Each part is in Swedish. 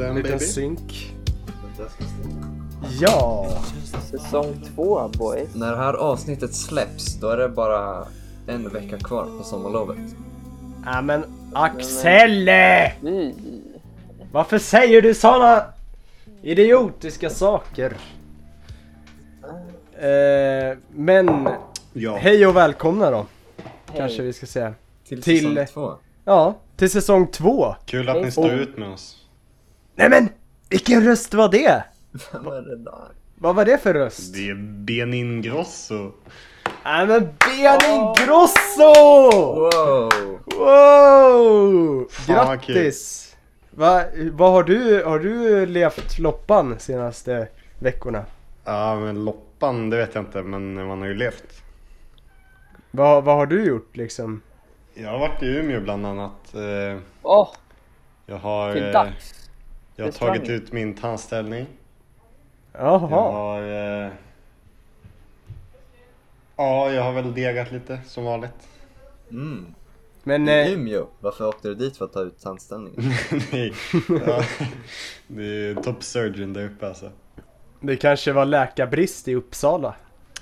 den Liten baby. synk. Ja, Säsong två boys. När det här avsnittet släpps, då är det bara en vecka kvar på sommarlovet. ja men Axel! Fy! Varför säger du såna idiotiska saker? Eh, men Ja. hej och välkomna då, Hej. kanske vi ska säga. Till, Till- säsong två. Ja, till säsong två. Kul att ni står ut med oss. Nej men, vilken röst var det? Vem är det där? Vad var det för röst? Det är Benin Grosso. Nej men Benin Grosso! Wow! Wow! Fan, vad. Grattis! Va, vad har du, har du levt loppan senaste veckorna? Ja men loppan, det vet jag inte men man har ju levt. Vad, vad har du gjort liksom? Jag har varit i Umeå bland annat. Eh, Åh, Jag har, till eh, dags! Jag har tagit ut min tandställning. Jag Jaha. har... eh, Ja, jag har väl degat lite som vanligt. Mm. Men I eh, Umeå, varför åkte du dit för att ta ut tandställningen? Nej. Ja, det är top surgeon där uppe alltså. det kanske var läkarbrist i Uppsala?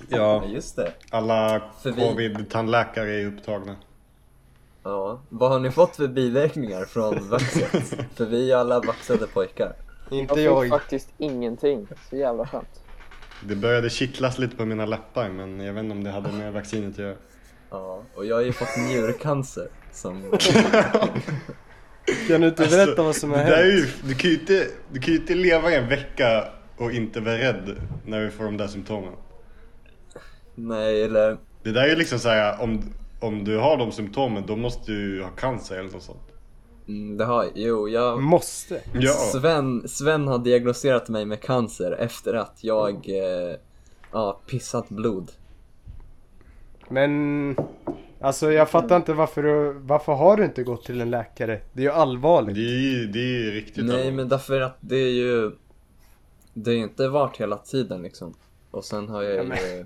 Ja, just det. alla covid-tandläkare är upptagna. Ja, vad har ni fått för biverkningar från vaxet? för vi är alla vaxade pojkar. Inte Jag fick jag. faktiskt ingenting. Så jävla skönt. Det började kittlas lite på mina läppar men jag vet inte om det hade med vaccinet att göra. Ja, och jag har ju fått njurcancer som... Kan du inte berätta vad som har Alltså, det där är hänt? ju, du, kan ju inte, du kan ju inte leva i en vecka och inte vara rädd när du får de där symptomen. Nej, eller... Det där är ju liksom såhär, om, om du har de symptomen då måste du ju ha cancer eller något sånt. Mm, det har Jo, jag... Måste. Ja, Sven, Sven har diagnostiserat mig med cancer efter att jag... Eh, ja, pissat blod. Men alltså jag fattar inte varför du, varför har du inte gått till en läkare? Det är ju allvarligt. det är ju det är riktigt Nej allvarligt. men därför att det är ju Det ju inte varit hela tiden liksom Och sen har jag Ja, men- ju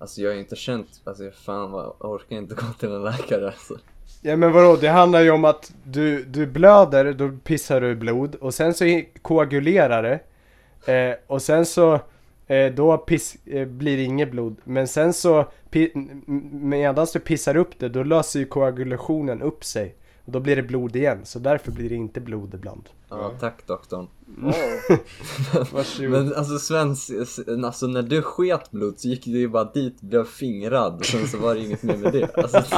Alltså jag har ju inte känt, alltså fan vad, jag orkar inte gå till en läkare alltså Ja men vadå, det handlar ju om att du, du blöder, då pissar du blod och sen så koagulerar det. Eh, och sen så, eh, då piss, eh, blir det inget blod. Men sen så, pi, medan du pissar upp det, då löser ju koagulationen upp sig. Då blir det blod igen, så därför blir det inte blod ibland. Ja, tack doktorn. Men alltså Sven, alltså när du sket blod så gick du ju bara dit, blev fingrad och sen så var det inget mer med det alltså,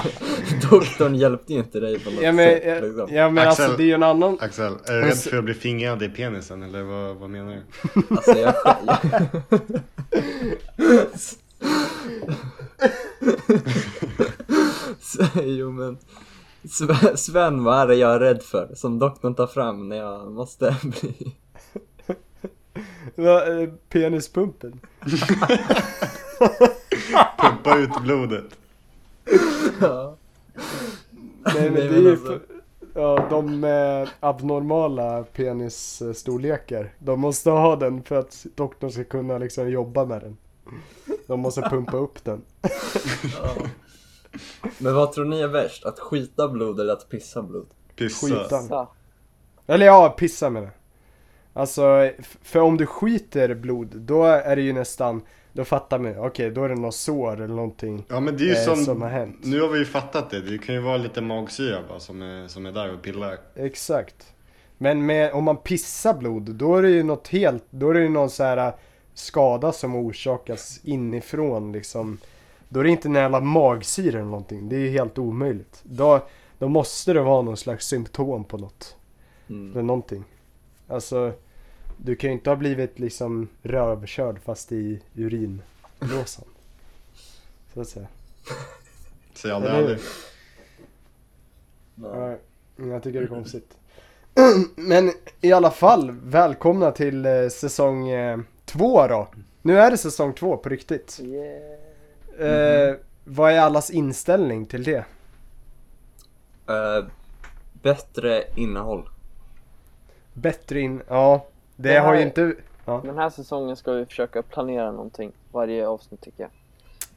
Doktorn hjälpte ju inte dig på något Ja men, sätt ja, liksom. ja, men Axel. alltså det är ju en annan... Axel, är du rädd för att bli fingrad i penisen eller vad, vad menar du? Alltså jag, jag... jo men Sven, Sven, vad är det jag är rädd för? Som doktorn tar fram när jag måste bli... Eh, Penispumpen. Pumpa ut blodet. Ja. Nej men Nej, det är ju alltså. ja, de med abnormala penisstorlekar. De måste ha den för att doktorn ska kunna liksom jobba med den. De måste pumpa upp den. Ja. Men vad tror ni är värst? Att skita blod eller att pissa blod? Pissa. Skita. Så. Eller ja, pissa med det. Alltså, för om du skiter blod, då är det ju nästan, då fattar man okej, då är det något sår eller någonting Ja men det är ju eh, som, som har hänt. nu har vi ju fattat det. Det kan ju vara lite magsyra bara som är, som är där och pillar. Exakt. Men med, om man pissar blod, då är det ju något helt, då är det ju någon så här äh, skada som orsakas inifrån liksom. Då är det inte en jävla magsyra eller någonting. Det är ju helt omöjligt. Då, då måste det vara någon slags symptom på något. Mm. Eller någonting. Alltså, du kan ju inte ha blivit liksom rövkörd fast i urinblåsan. Så att säga. Säg aldrig aldrig. Ja. Nej, jag tycker det är konstigt. Men i alla fall, välkomna till eh, säsong eh, två då. Nu är det säsong två på riktigt. Yeah. Eh, vad är allas inställning till det? Eh, bättre innehåll. Bättre in, ja. Det, här- har ju inte, Den här säsongen ska vi försöka planera någonting varje avsnitt tycker jag.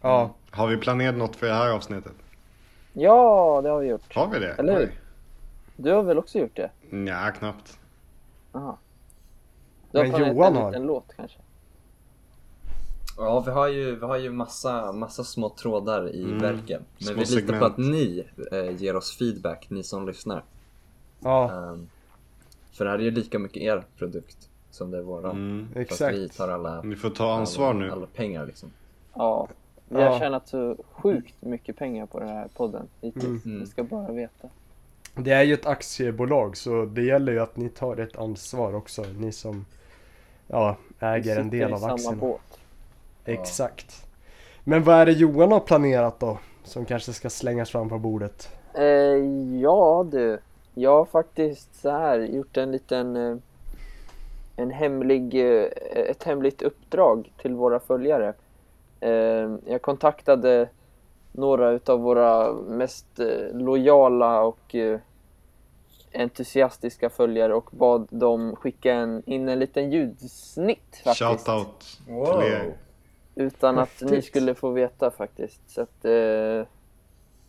ja. Har vi planerat något för det här avsnittet? Ja, det har vi gjort. Har vi det? Eller hur? Du har väl också gjort det? Nja, knappt. Aha. Du har Men planerat Johan en har. liten låt kanske? Ja, vi har ju, vi har ju massa, massa små trådar i Mm. verken. Men Små vi litar segment. på att ni eh, ger oss feedback, ni som lyssnar. Ja, Ehm, för det här är ju lika mycket er produkt som det är våran. Mm. Fast exakt. vi tar alla, Ni får ta ansvar alla, nu. alla pengar liksom. Ja. Vi har Ja. tjänat så sjukt mycket pengar på den här podden hittills. Mm. Mm. Ni ska bara veta. Det är ju ett aktiebolag så det gäller ju att ni tar ett ansvar också. Ni som ja, äger en sitter del i av samma aktierna. båt. Exakt. Men vad är det Johan har planerat då? Som kanske ska slängas fram på bordet? Eh, ja du, jag har faktiskt så här gjort en liten eh, en hemlig, eh, ett hemligt uppdrag till våra följare. Eh, jag kontaktade några utav våra mest lojala och entusiastiska följare och bad dem skicka en, in en liten ljudsnitt faktiskt. Shoutout till er. Utan att ni Häftigt. skulle få veta faktiskt. Så att, eh,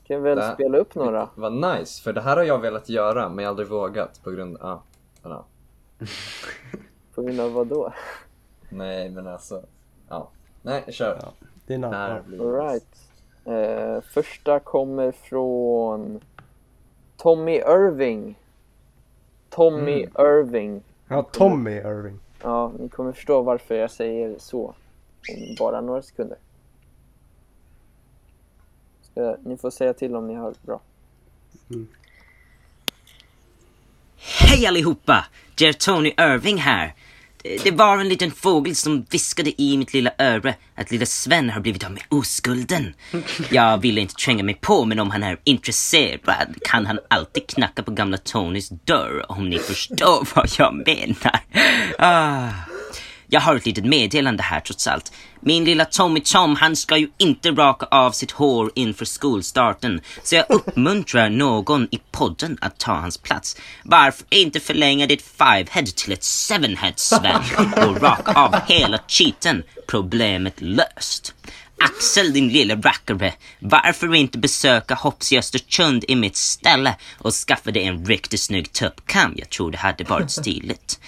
kan väl Det- spela upp några. Vad nice, för det här har jag velat göra men jag har aldrig vågat på grund av, ah, ja. På grund av vad då? Nej men alltså, ja. Nej, kör. Ja. Det här ja. blir Alright. Eh, första kommer från Tommy Irving. Tommy Mm. Irving. ja, Tommy Irving. Ja, ni kommer förstå varför jag säger så om bara några sekunder. Ska, ni får säga till om ni hör bra. Hej allihopa! Det är Tony Irving här. Det- Det var en liten fågel som viskade i mitt lilla öra att lilla Sven har blivit av med oskulden. Jag ville inte tränga mig på, men om han är intresserad kan han alltid knacka på gamla Tonys dörr, om ni förstår vad jag menar. Ah. Jag har ett litet meddelande här trots allt. Min lilla Tommy Tom, han ska ju inte raka av sitt hår inför skolstarten. Så jag uppmuntrar någon i podden att ta hans plats. Varför inte förlänga ditt five-head till ett seven-head, Sven? Och raka av hela cheaten. Problemet löst. Axel din lilla rackare, varför inte besöka Hops i Östersund i mitt ställe och skaffa dig en riktigt snygg tuppkam? Jag tror det hade varit stiligt.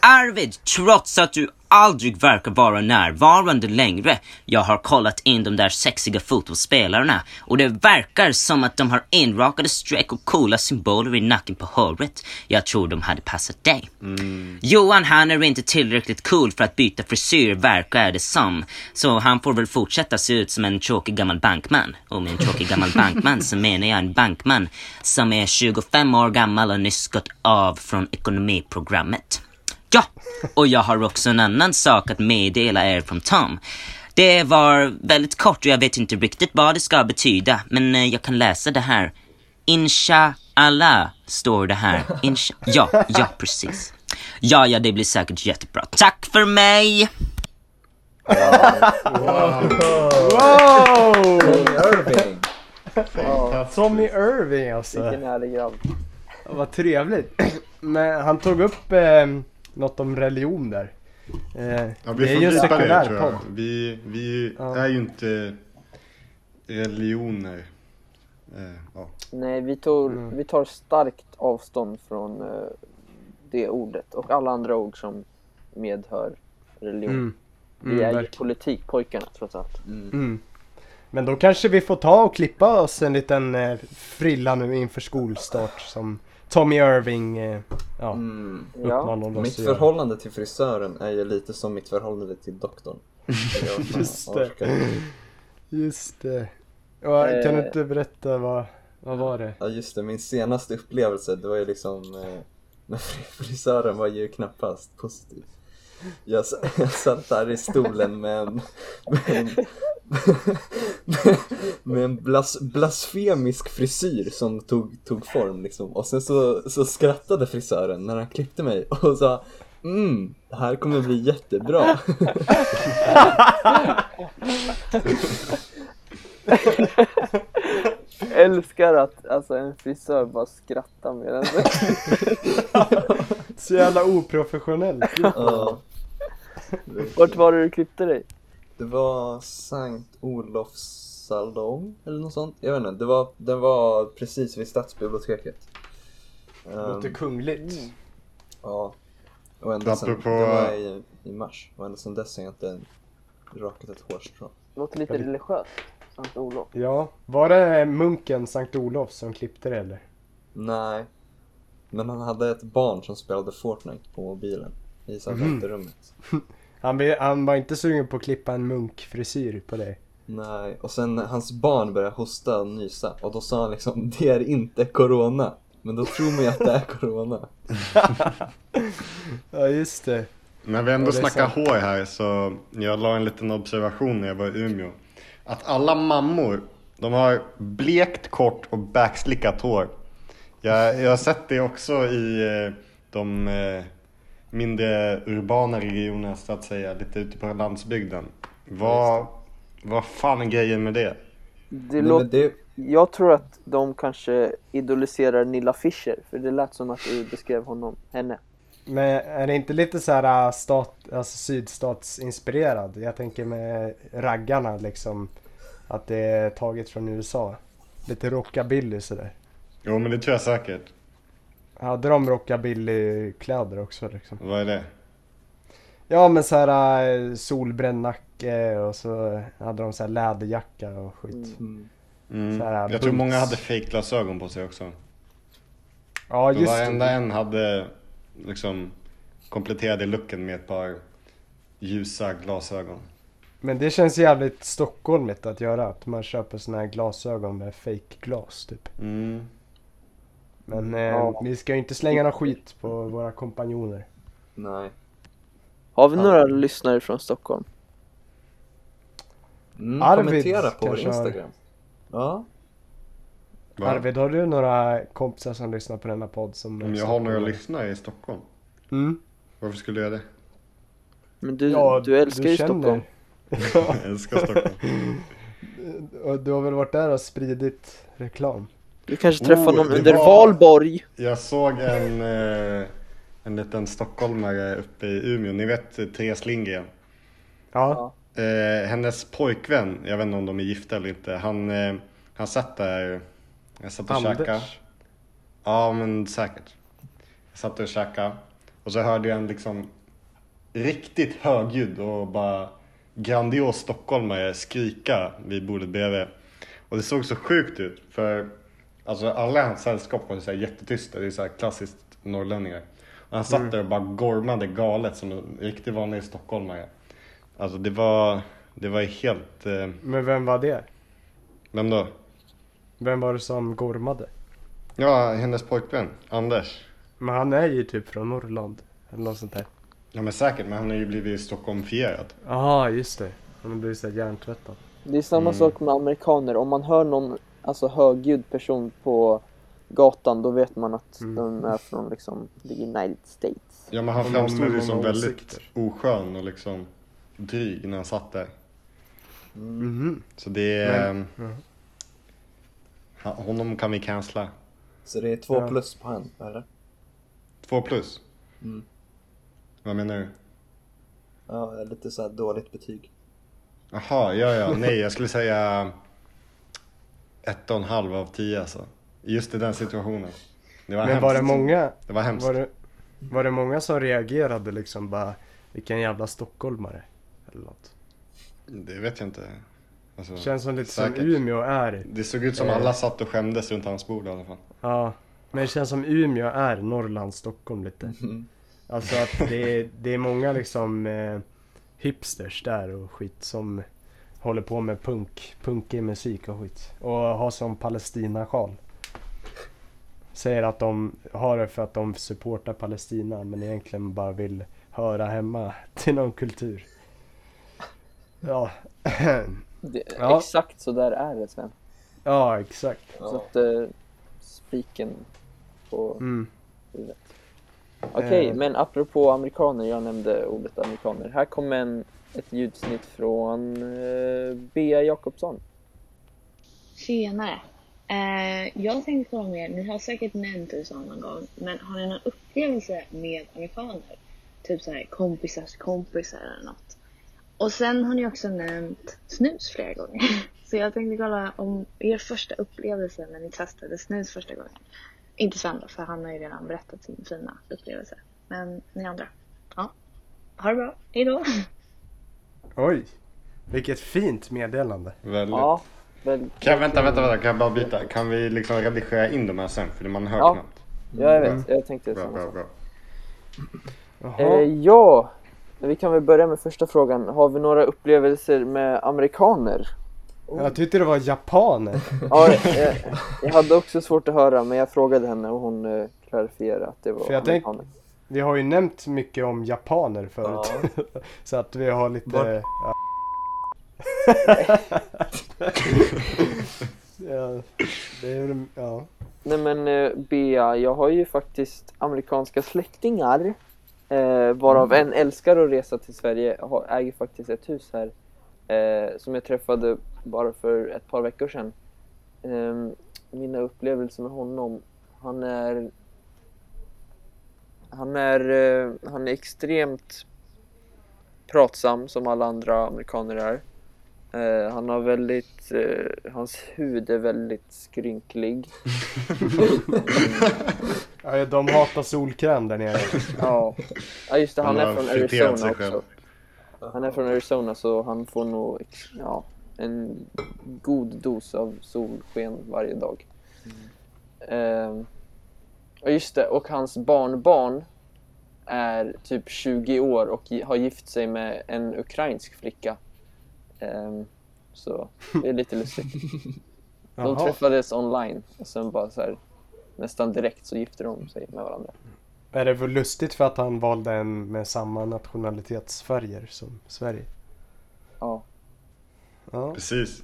Arvid, trots att du aldrig verkar vara närvarande längre. Jag har kollat in de där sexiga fotbollsspelarna och det verkar som att de har inrakade streck och coola symboler i nacken på håret. Jag tror de hade passat dig. Johan han är inte tillräckligt cool för att byta frisyr verkar det som. Så han får väl fortsätta se ut som en tråkig gammal bankman. Och med en tråkig gammal bankman så menar jag en bankman som är 25 år gammal och nyss gått av från ekonomiprogrammet. Ja, och jag har också en annan sak att meddela er från Tom. Det var väldigt kort och jag vet inte riktigt vad det ska betyda, men eh, jag kan läsa det här. Inshallah står det här. Insha ja, ja precis. Ja, ja, det blir säkert jättebra. Tack för mig! Wow! Irving! Tommy Irving alltså. Vilken härlig grabb. Vad trevligt. Men han tog upp eh, något om religion där. Eh, Ja, vi det är ju en det sekulär podd. Vi, vi Ja. är ju inte religioner. Eh, ja. Nej, vi, tog, Mm. vi tar starkt avstånd från eh, det ordet och alla andra ord som medhör religion. Mm. Vi Mm, är ju verkligen. politikpojkarna trots allt. Mm. Men då kanske vi får ta och klippa oss en liten eh, frilla nu inför skolstart som Tommy Irving eh, ja, Mm. Ja, Mitt göra. förhållande till frisören är ju lite som mitt förhållande till doktorn. Just det. Just det. Ja, kan du Eh. inte berätta vad, vad var det? Ja just det, min senaste upplevelse det var ju liksom eh, fri- frisören var ju knappast positiv. Jag, jag satt där i stolen med en, med en, med en blas, blasfemisk frisyr som tog, tog form liksom. Och sen så, så skrattade frisören när han klippte mig och sa Mm, det här kommer bli jättebra. Älskar att alltså, en frisör bara skrattar med den. Så jävla oprofessionellt. Ja. Vart var det du klippte dig? Det var Sankt Olofs salong eller något sånt. Jag vet inte, det var, den var precis vid stadsbiblioteket. Ehm, Låter kungligt. Ja. Och ända sen, Apropå- det var i, i mars. Och ända sen dess har jag inte rakat ett hårstrå. Låter lite religiöst. Sankt Olof. Ja, var det munken Sankt Olof som klippte det eller? Nej. Men han hade ett barn som spelade Fortnite på mobilen. I här Mhm. väntrummet. Han, han var inte sugen på att klippa en munkfrisyr på dig. Nej, och sen hans barn började hosta och nysa och då sa han liksom det är inte corona. Men då tror man ju att det är corona. Ja, just det. När vi ändå Ja, snackar sant. hår här så jag la en liten observation när jag var i Umeå. Att alla mammor, de har blekt kort och backslickat hår. Jag, jag har sett det också i eh, de eh, mindre urbana regionerna så att säga, lite ute på landsbygden. Vad, vad fan är grejen med det? Det Nej, det, Jag tror att de kanske idoliserar Nilla Fischer. För det lät som att du beskrev honom, henne. Men är det inte lite så här äh, stat, alltså sydstatsinspirerad? Jag tänker med raggarna liksom. Att det är taget från USA. Lite rockabilly sådär. Jo men det tror jag säkert. Hade de rockabilly-kläder också liksom? Vad är det? Ja men så här äh, solbränd nacke och så hade de så här läderjacka och skit. mm, Mm. Så här, Jag tror många hade fejkglasögon på sig också. Ja just varenda det. en hade liksom kompletterade looken med ett par ljusa glasögon. Men det känns jävligt stockholmigt att göra. Att man köper såna här glasögon med fake glas typ. Mm. Men eh, Ja. vi ska ju inte slänga någon skit på våra kompanjoner. nej. Har vi Ja. några lyssnare från Stockholm? Mm, Arvid kommentera på vår kanske har- Instagram. Ja. Va? Arvid, har du några kompisar som lyssnar på denna podd som... Om jag har några lyssnare i Stockholm, Mm. varför skulle jag det? Men du, Ja, du älskar ju känner- Stockholm. Jag älskar Stockholm. Och du har väl varit där och spridit reklam? Du kanske Oh, träffar någon det under var- valborg. Jag såg en, eh, en liten stockholmare uppe i Umeå, ni vet Therese Lindgren. Ja. Eh, hennes pojkvän, jag vet inte om de är gifta eller inte, han, eh, han satt där, jag satt och käkade. Anders. Ja men säkert. Jag satt och käkade och så hörde jag en liksom riktigt högljudd och bara grandios stockholmare skrika vid bordet bredvid. Och det såg så sjukt ut för alltså alla i hans sällskap var så här jättetysta, det är så här klassiskt norrlänningar. Och han satt där och bara gormade galet som en riktigt vanlig stockholmare. Alltså det var, det var helt, eh, Men vem var det? vem då? Vem var det som gormade? Ja, hennes pojkvän, Anders. Men han är ju typ från Norrland. Eller något sånt där. Ja men säkert, men han har ju blivit Stockholmfierad. Jaha, just det. Han har blivit så här hjärntvättad. Det är samma Mm. sak med amerikaner. Om man hör någon alltså, högljudd person på gatan då vet man att Mm. de är från liksom, the United States. Ja men han framstod ju som många väldigt åsikter. oskön och liksom dryg när han satt där. Mhm. Så det är... Ha- Honom kan vi cancella. Så det är två Ja. plus på en, eller? Två plus. Mm. Vad menar du? Ja, lite så här dåligt betyg. Jaha, ja ja, nej jag skulle säga ett och en halv av tio alltså. Just i den situationen. Det var Men hemskt. var det många? Det var hemskt. Var det, var det många som reagerade liksom bara vilken jävla stockholmare? Eller något. Det vet jag inte. Alltså, Känns som lite säkert. som Umeå är. Det såg ut som Eh. alla satt och skämdes runt hans bord i alla fall. Ja. Men det känns som Umeå är Norrland, Stockholm lite. Mm. Alltså att det är, det är många liksom eh, hipsters där och skit som håller på med punk, punkig musik och skit. Och har som Palestina-sjal. Säger att de har det för att de supportar Palestina men egentligen bara vill höra hemma till någon kultur. Ja, Det, Ja. Exakt så där är det Sven. ja exakt. Så att eh, spiken på Mm. huvudet. Okej, Eh. men apropå amerikaner, jag nämnde ordet amerikaner. Här kommer en, ett ljudsnitt från eh, Bea Jakobsson. Tjenare! Eh, jag tänkte fråga er, ni har säkert nämnt USA någon gång, men har ni någon upplevelse med amerikaner? Typ så här kompisars kompisar eller något. Och sen har ni också nämnt snus flera gånger. Så jag tänkte kolla om er första upplevelse när ni testade snus första gången. Inte Sven då, för han har ju redan berättat sin fina upplevelse. Men ni andra. Ja. Ha det bra. Hejdå. Oj! Vilket fint meddelande. Väldigt. Ja, väl, Kan, vänta, vänta, vänta, kan jag bara byta? Kan vi liksom redigera in de här sen? För man hör Ja. knappt. ja, jag vet. Jag tänkte Bra, samma bra, sak. bra. Eh, ja, vi kan väl börja med första frågan. Har vi några upplevelser med amerikaner? Jag tyckte det var japaner. Ja, jag, jag hade också svårt att höra men jag frågade henne och hon eh, klarifierade att det var För jag tänk- amerikaner. Vi har ju nämnt mycket om japaner förut. Så att vi har lite... Ja. ja, det är ja. Nej men eh, Bea, jag har ju faktiskt amerikanska släktingar eh, varav en älskar att resa till Sverige, har, äger faktiskt ett hus här eh, som jag träffade bara för ett par veckor sedan. Eh, mina upplevelser med honom, han är han är, eh, han är extremt pratsam som alla andra amerikaner är. Eh, han har väldigt, eh, hans hud är väldigt skrynklig. ja, de hatar solkräm där nere. Ja, ja just det, han, Han är från Arizona också. Han är från Arizona så han får nog ja, en god dos av solsken varje dag. Ehm, och just det, och hans barnbarn är typ 20 år och har gift sig med en ukrainsk flicka. Ehm, så det är lite lustigt. De träffades online och sen bara så här nästan direkt så gifte de sig med varandra. Är det väl lustigt för att han valde en med samma nationalitetsfärger som Sverige? Ja. Ja, Precis.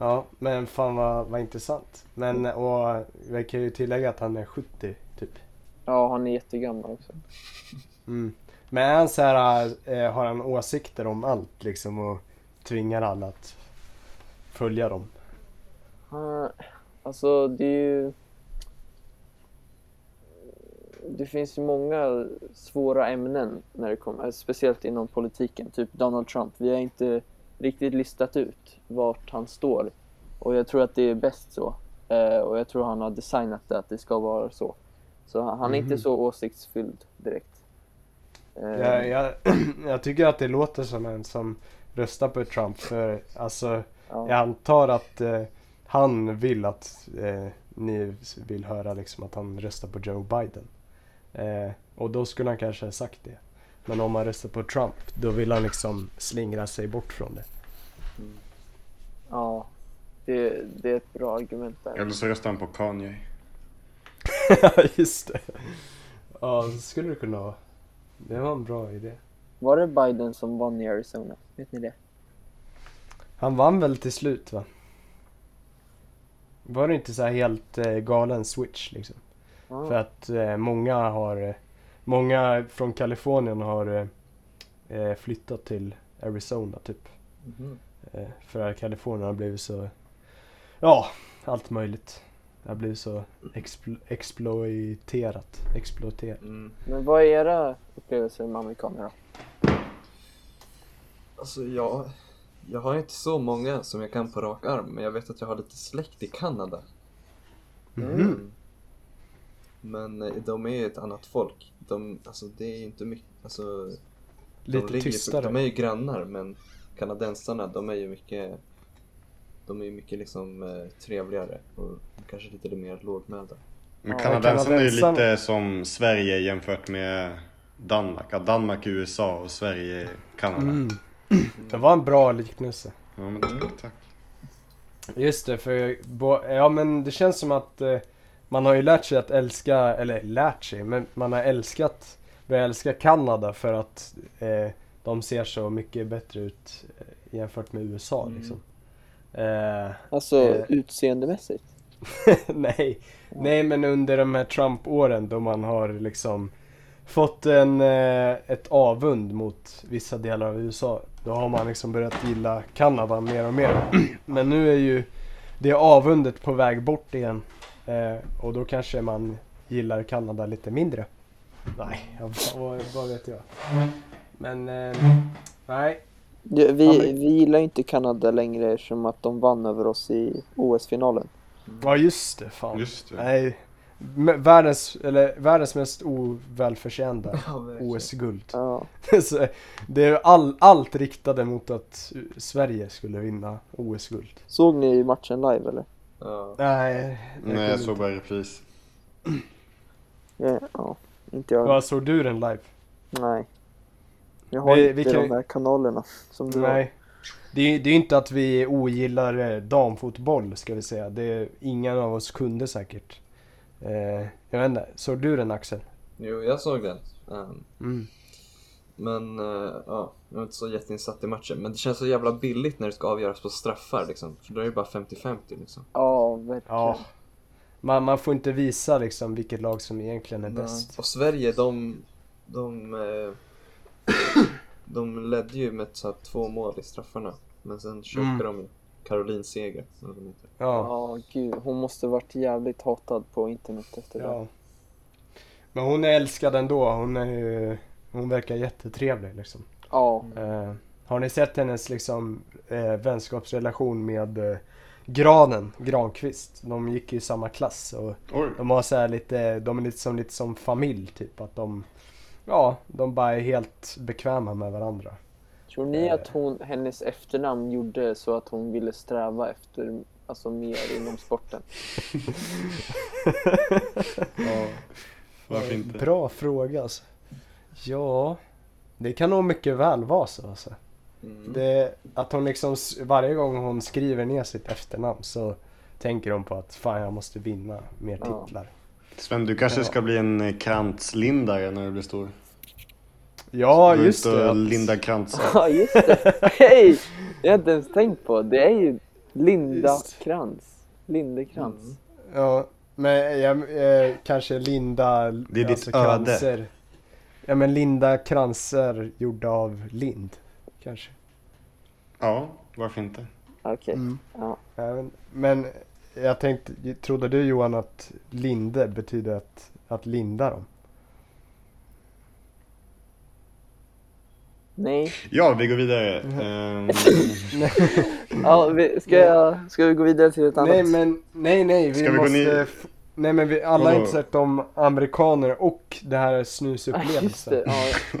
Ja men fan vad, vad intressant. Men och vi kan ju tillägga att han är 70 typ. Ja, han är jättegammal också. Mm. Men är han så här, eh, har han åsikter om allt liksom och tvingar alla att följa dem? Han, alltså det är ju... Det finns ju många svåra ämnen när det kommer, speciellt inom politiken. Typ Donald Trump. Vi har inte riktigt listat ut vart han står. Och jag tror att det är bäst så. Eh, och jag tror han har designat det att det ska vara så. Så han, är inte Mhm. så åsiktsfylld direkt. Eh, Jag, jag, jag tycker att det låter som en som röstar på Trump för alltså ja. jag antar att eh, han vill att eh, ni vill höra liksom att han röstar på Joe Biden. Eh, och då skulle han kanske ha sagt det. Men om han röstar på Trump då vill han liksom slingra sig bort från det. ja. Det, det är ett bra argument där. Eller så röstar han på Kanye. Just det. Ja, så skulle det kunna vara. Det var en bra idé. Var det Biden som vann i Arizona? Vet ni det? Han vann väl till slut va? Var det inte så här helt eh, galen switch liksom? Ja. För att eh, många har eh, Många från Kalifornien har eh, eh, flyttat till Arizona typ. Mhm. Eh, för att Kalifornien har blivit så Ja, allt möjligt. Det har blivit så explo- exploiterat. Exploaterat. Mm. Men vad är era upplevelser med amerikaner då? Alltså jag, jag har inte så många som jag kan på rak arm, men jag vet att jag har lite släkt i Kanada. Mhm. Men eh, de är ju ett annat folk. De, alltså det är ju inte mycket, alltså de Lite ligger- tystare. De är ju grannar, men kanadensarna, de är ju mycket, de är ju mycket liksom eh, trevligare och kanske lite mer lågmälda. Men kanadensarna är ju lite som Sverige jämfört med Danmark. Ja, Danmark är USA och Sverige Kanada. Mm. Det var en bra liknelse. Ja, men tack, tack. Just det, för ja men det känns som att eh, man har ju lärt sig att älska, eller lärt sig, men man har älskat, börjat älska Kanada för att eh, de ser så mycket bättre ut eh, jämfört med USA Mm. liksom. Eh, Alltså Eh. utseendemässigt? nej, nej men under de här Trump-åren då man har liksom fått en, eh, ett avund mot vissa delar av USA. Då har man liksom börjat gilla Kanada mer och mer. Men nu är ju det avundet på väg bort igen. Eh, och då kanske man gillar Kanada lite mindre. Nej, jag, vad, vad vet jag. Men eh, nej, Det- Vi, Amerik- vi gillar inte Kanada längre eftersom att de vann över oss i OS-finalen. Ja just det, fan. Just det. Nej, världens, eller världens mest ovälförtjänta Ja. OS-guld. Ja. Det är all, allt riktade mot att Sverige skulle vinna OS-guld. Såg ni matchen live eller? Ja. Nej, Nej, jag såg bara repris. Ja, ja inte jag. Vad såg du den live? Nej. Jag har Vi- inte vi kan- de här kanalerna som du har. Nej. Det är det är inte att vi ogillar eh, damfotboll ska vi säga. Det är ingen av oss kunde säkert. Eh, jag vet inte, såg du den Axel? Jo, jag såg den. Ehm, Mm. Men eh, ja, jag är inte så jätteinsatt i matchen. Men det känns så jävla billigt när det ska avgöras på straffar liksom. För då är det bara 50-50 liksom. Ja, verkligen. Ja. Man, man får inte visa liksom vilket lag som egentligen är bäst. Och Sverige, de... De, eh, de ledde ju med så här, två mål i straffarna. Men sen chokade Mm. de ju. Caroline Seger. Ja. Ja, gud. Hon måste varit jävligt hatad på internet efter det. ja. Men hon är älskad ändå. Hon är ju, hon verkar jättetrevlig liksom. Ja. Eh, har ni sett hennes liksom eh, vänskapsrelation med eh, Granen, Granqvist? De gick ju i samma klass och Oj. de har så här lite, de är lite som, lite som familj typ. Att de, ja, de bara är helt bekväma med varandra. Tror ni Eh. att hon, hennes efternamn gjorde så att hon ville sträva efter alltså, mer inom sporten? Ja. Varför inte? Bra fråga alltså. Ja, det kan nog mycket väl vara så alltså. Mm. Det, att hon liksom, varje gång hon skriver ner sitt efternamn så tänker hon på att fan jag måste vinna mer Ja. titlar. Sven, du kanske Ja. ska bli en eh, kranslindare när du blir stor. Ja, Gå just det. att- linda kransar. Ja, just det. Hej! Det har jag inte ens tänkt på. Det är ju Linda Just. Krantz. Lindekrantz. Mm. Ja, men jag, eh, kanske Linda... alltså Det är ditt öde. kranser. Ja men Linda kranser gjorda av lind. Kanske. Ja, varför inte? Okej. Mm. Ja. Men, men jag tänkte, trodde du Johan att linde betyder att, att linda dem? Nej. Ja, vi går vidare. Mhm. Ehm, Ja, vi, ska, jag, ska vi gå vidare till ett annat? Nej men, nej nej, vi Ska vi gå måste... Nej men vi, alla har inte sett om amerikaner och det här just snusupplevelsen. Ja.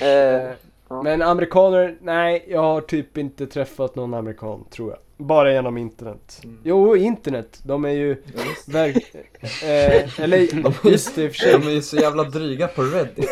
Eh, Ja. Men amerikaner, nej jag har typ inte träffat någon amerikan tror jag. Bara genom internet. Mm. Jo, internet. De är ju Ja, verk... eh, eller just det i och för sig. De är ju så jävla dryga på Reddit.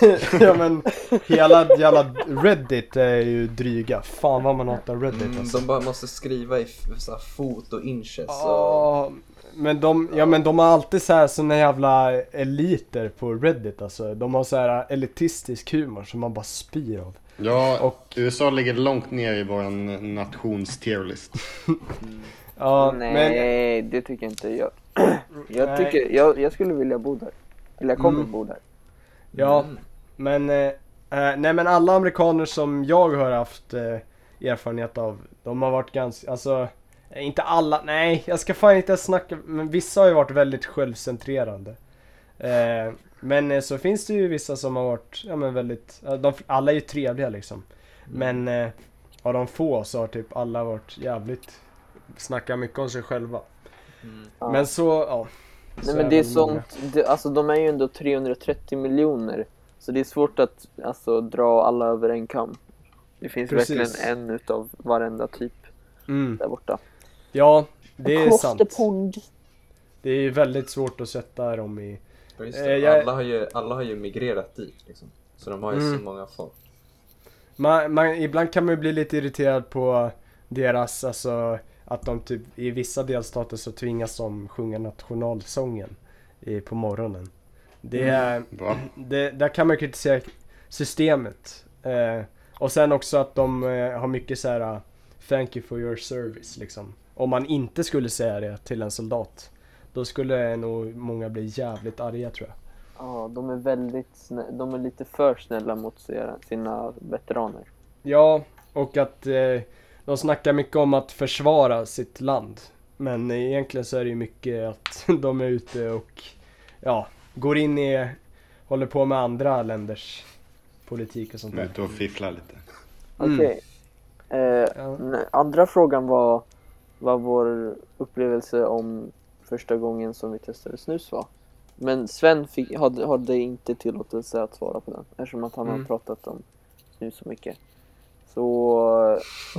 Ja men hela jävla Reddit är ju dryga. Fan vad man hatar Reddit mm, alltså. de bara måste skriva i så här fot och inches. Och, Ja, men de, ja men de har alltid så här såna jävla eliter på Reddit alltså. De har så här elitistisk humor som man bara spyr av. ja, Och- USA ligger långt ner i våran nations tierlist. Ja, men Nej, det tycker jag inte jag. Jag, tycker, jag, jag skulle vilja bo där. Eller jag kommer Mm. bo där. Ja, Mm. men, eh, eh, nej men alla amerikaner som jag har haft eh, erfarenhet av, de har varit ganska, alltså, eh, inte alla, nej jag ska fan inte snacka, men vissa har ju varit väldigt självcentrerande. Eh, men eh, så finns det ju vissa som har varit, ja men väldigt, de, alla är ju trevliga liksom. Men eh, av de få så har typ alla varit jävligt, snackat mycket om sig själva. Mm. Ja. Men så, ja. så Nej men det är sånt, det, alltså de är ju ändå 330 miljoner. Så det är svårt att alltså, dra alla över en kam. Det finns Precis. verkligen en utav varenda typ Mm. där borta. Ja, det är sant. Det är väldigt svårt att sätta dem i Ja, just Eh, det. jag- alla, har ju, alla har ju migrerat dit liksom. Så de har ju Mm. så många folk. Man, man, ibland kan man ju bli lite irriterad på deras, alltså att de typ i vissa delstater så tvingas de sjunga nationalsången i, på morgonen. Det är, Va? det, där kan man kritisera systemet. Eh, och sen också att de eh, har mycket så här Thank you for your service liksom. Om man inte skulle säga det till en soldat Då skulle nog många bli jävligt arga tror jag. Ja, de är väldigt snä- de är lite för snälla mot sina, veteraner. Ja, och att eh, de snackar mycket om att försvara sitt land. Men egentligen så är det ju mycket att de är ute och ja, går in i, håller på med andra länders politik och sånt där. ute och fifflar lite. Mm. Okej. Eh, Ja. andra frågan var vad vår upplevelse om första gången som vi testade snus var. Men Sven fick, hade, hade inte tillåtelse att svara på den eftersom att han Mm. har pratat om snus så mycket. Så,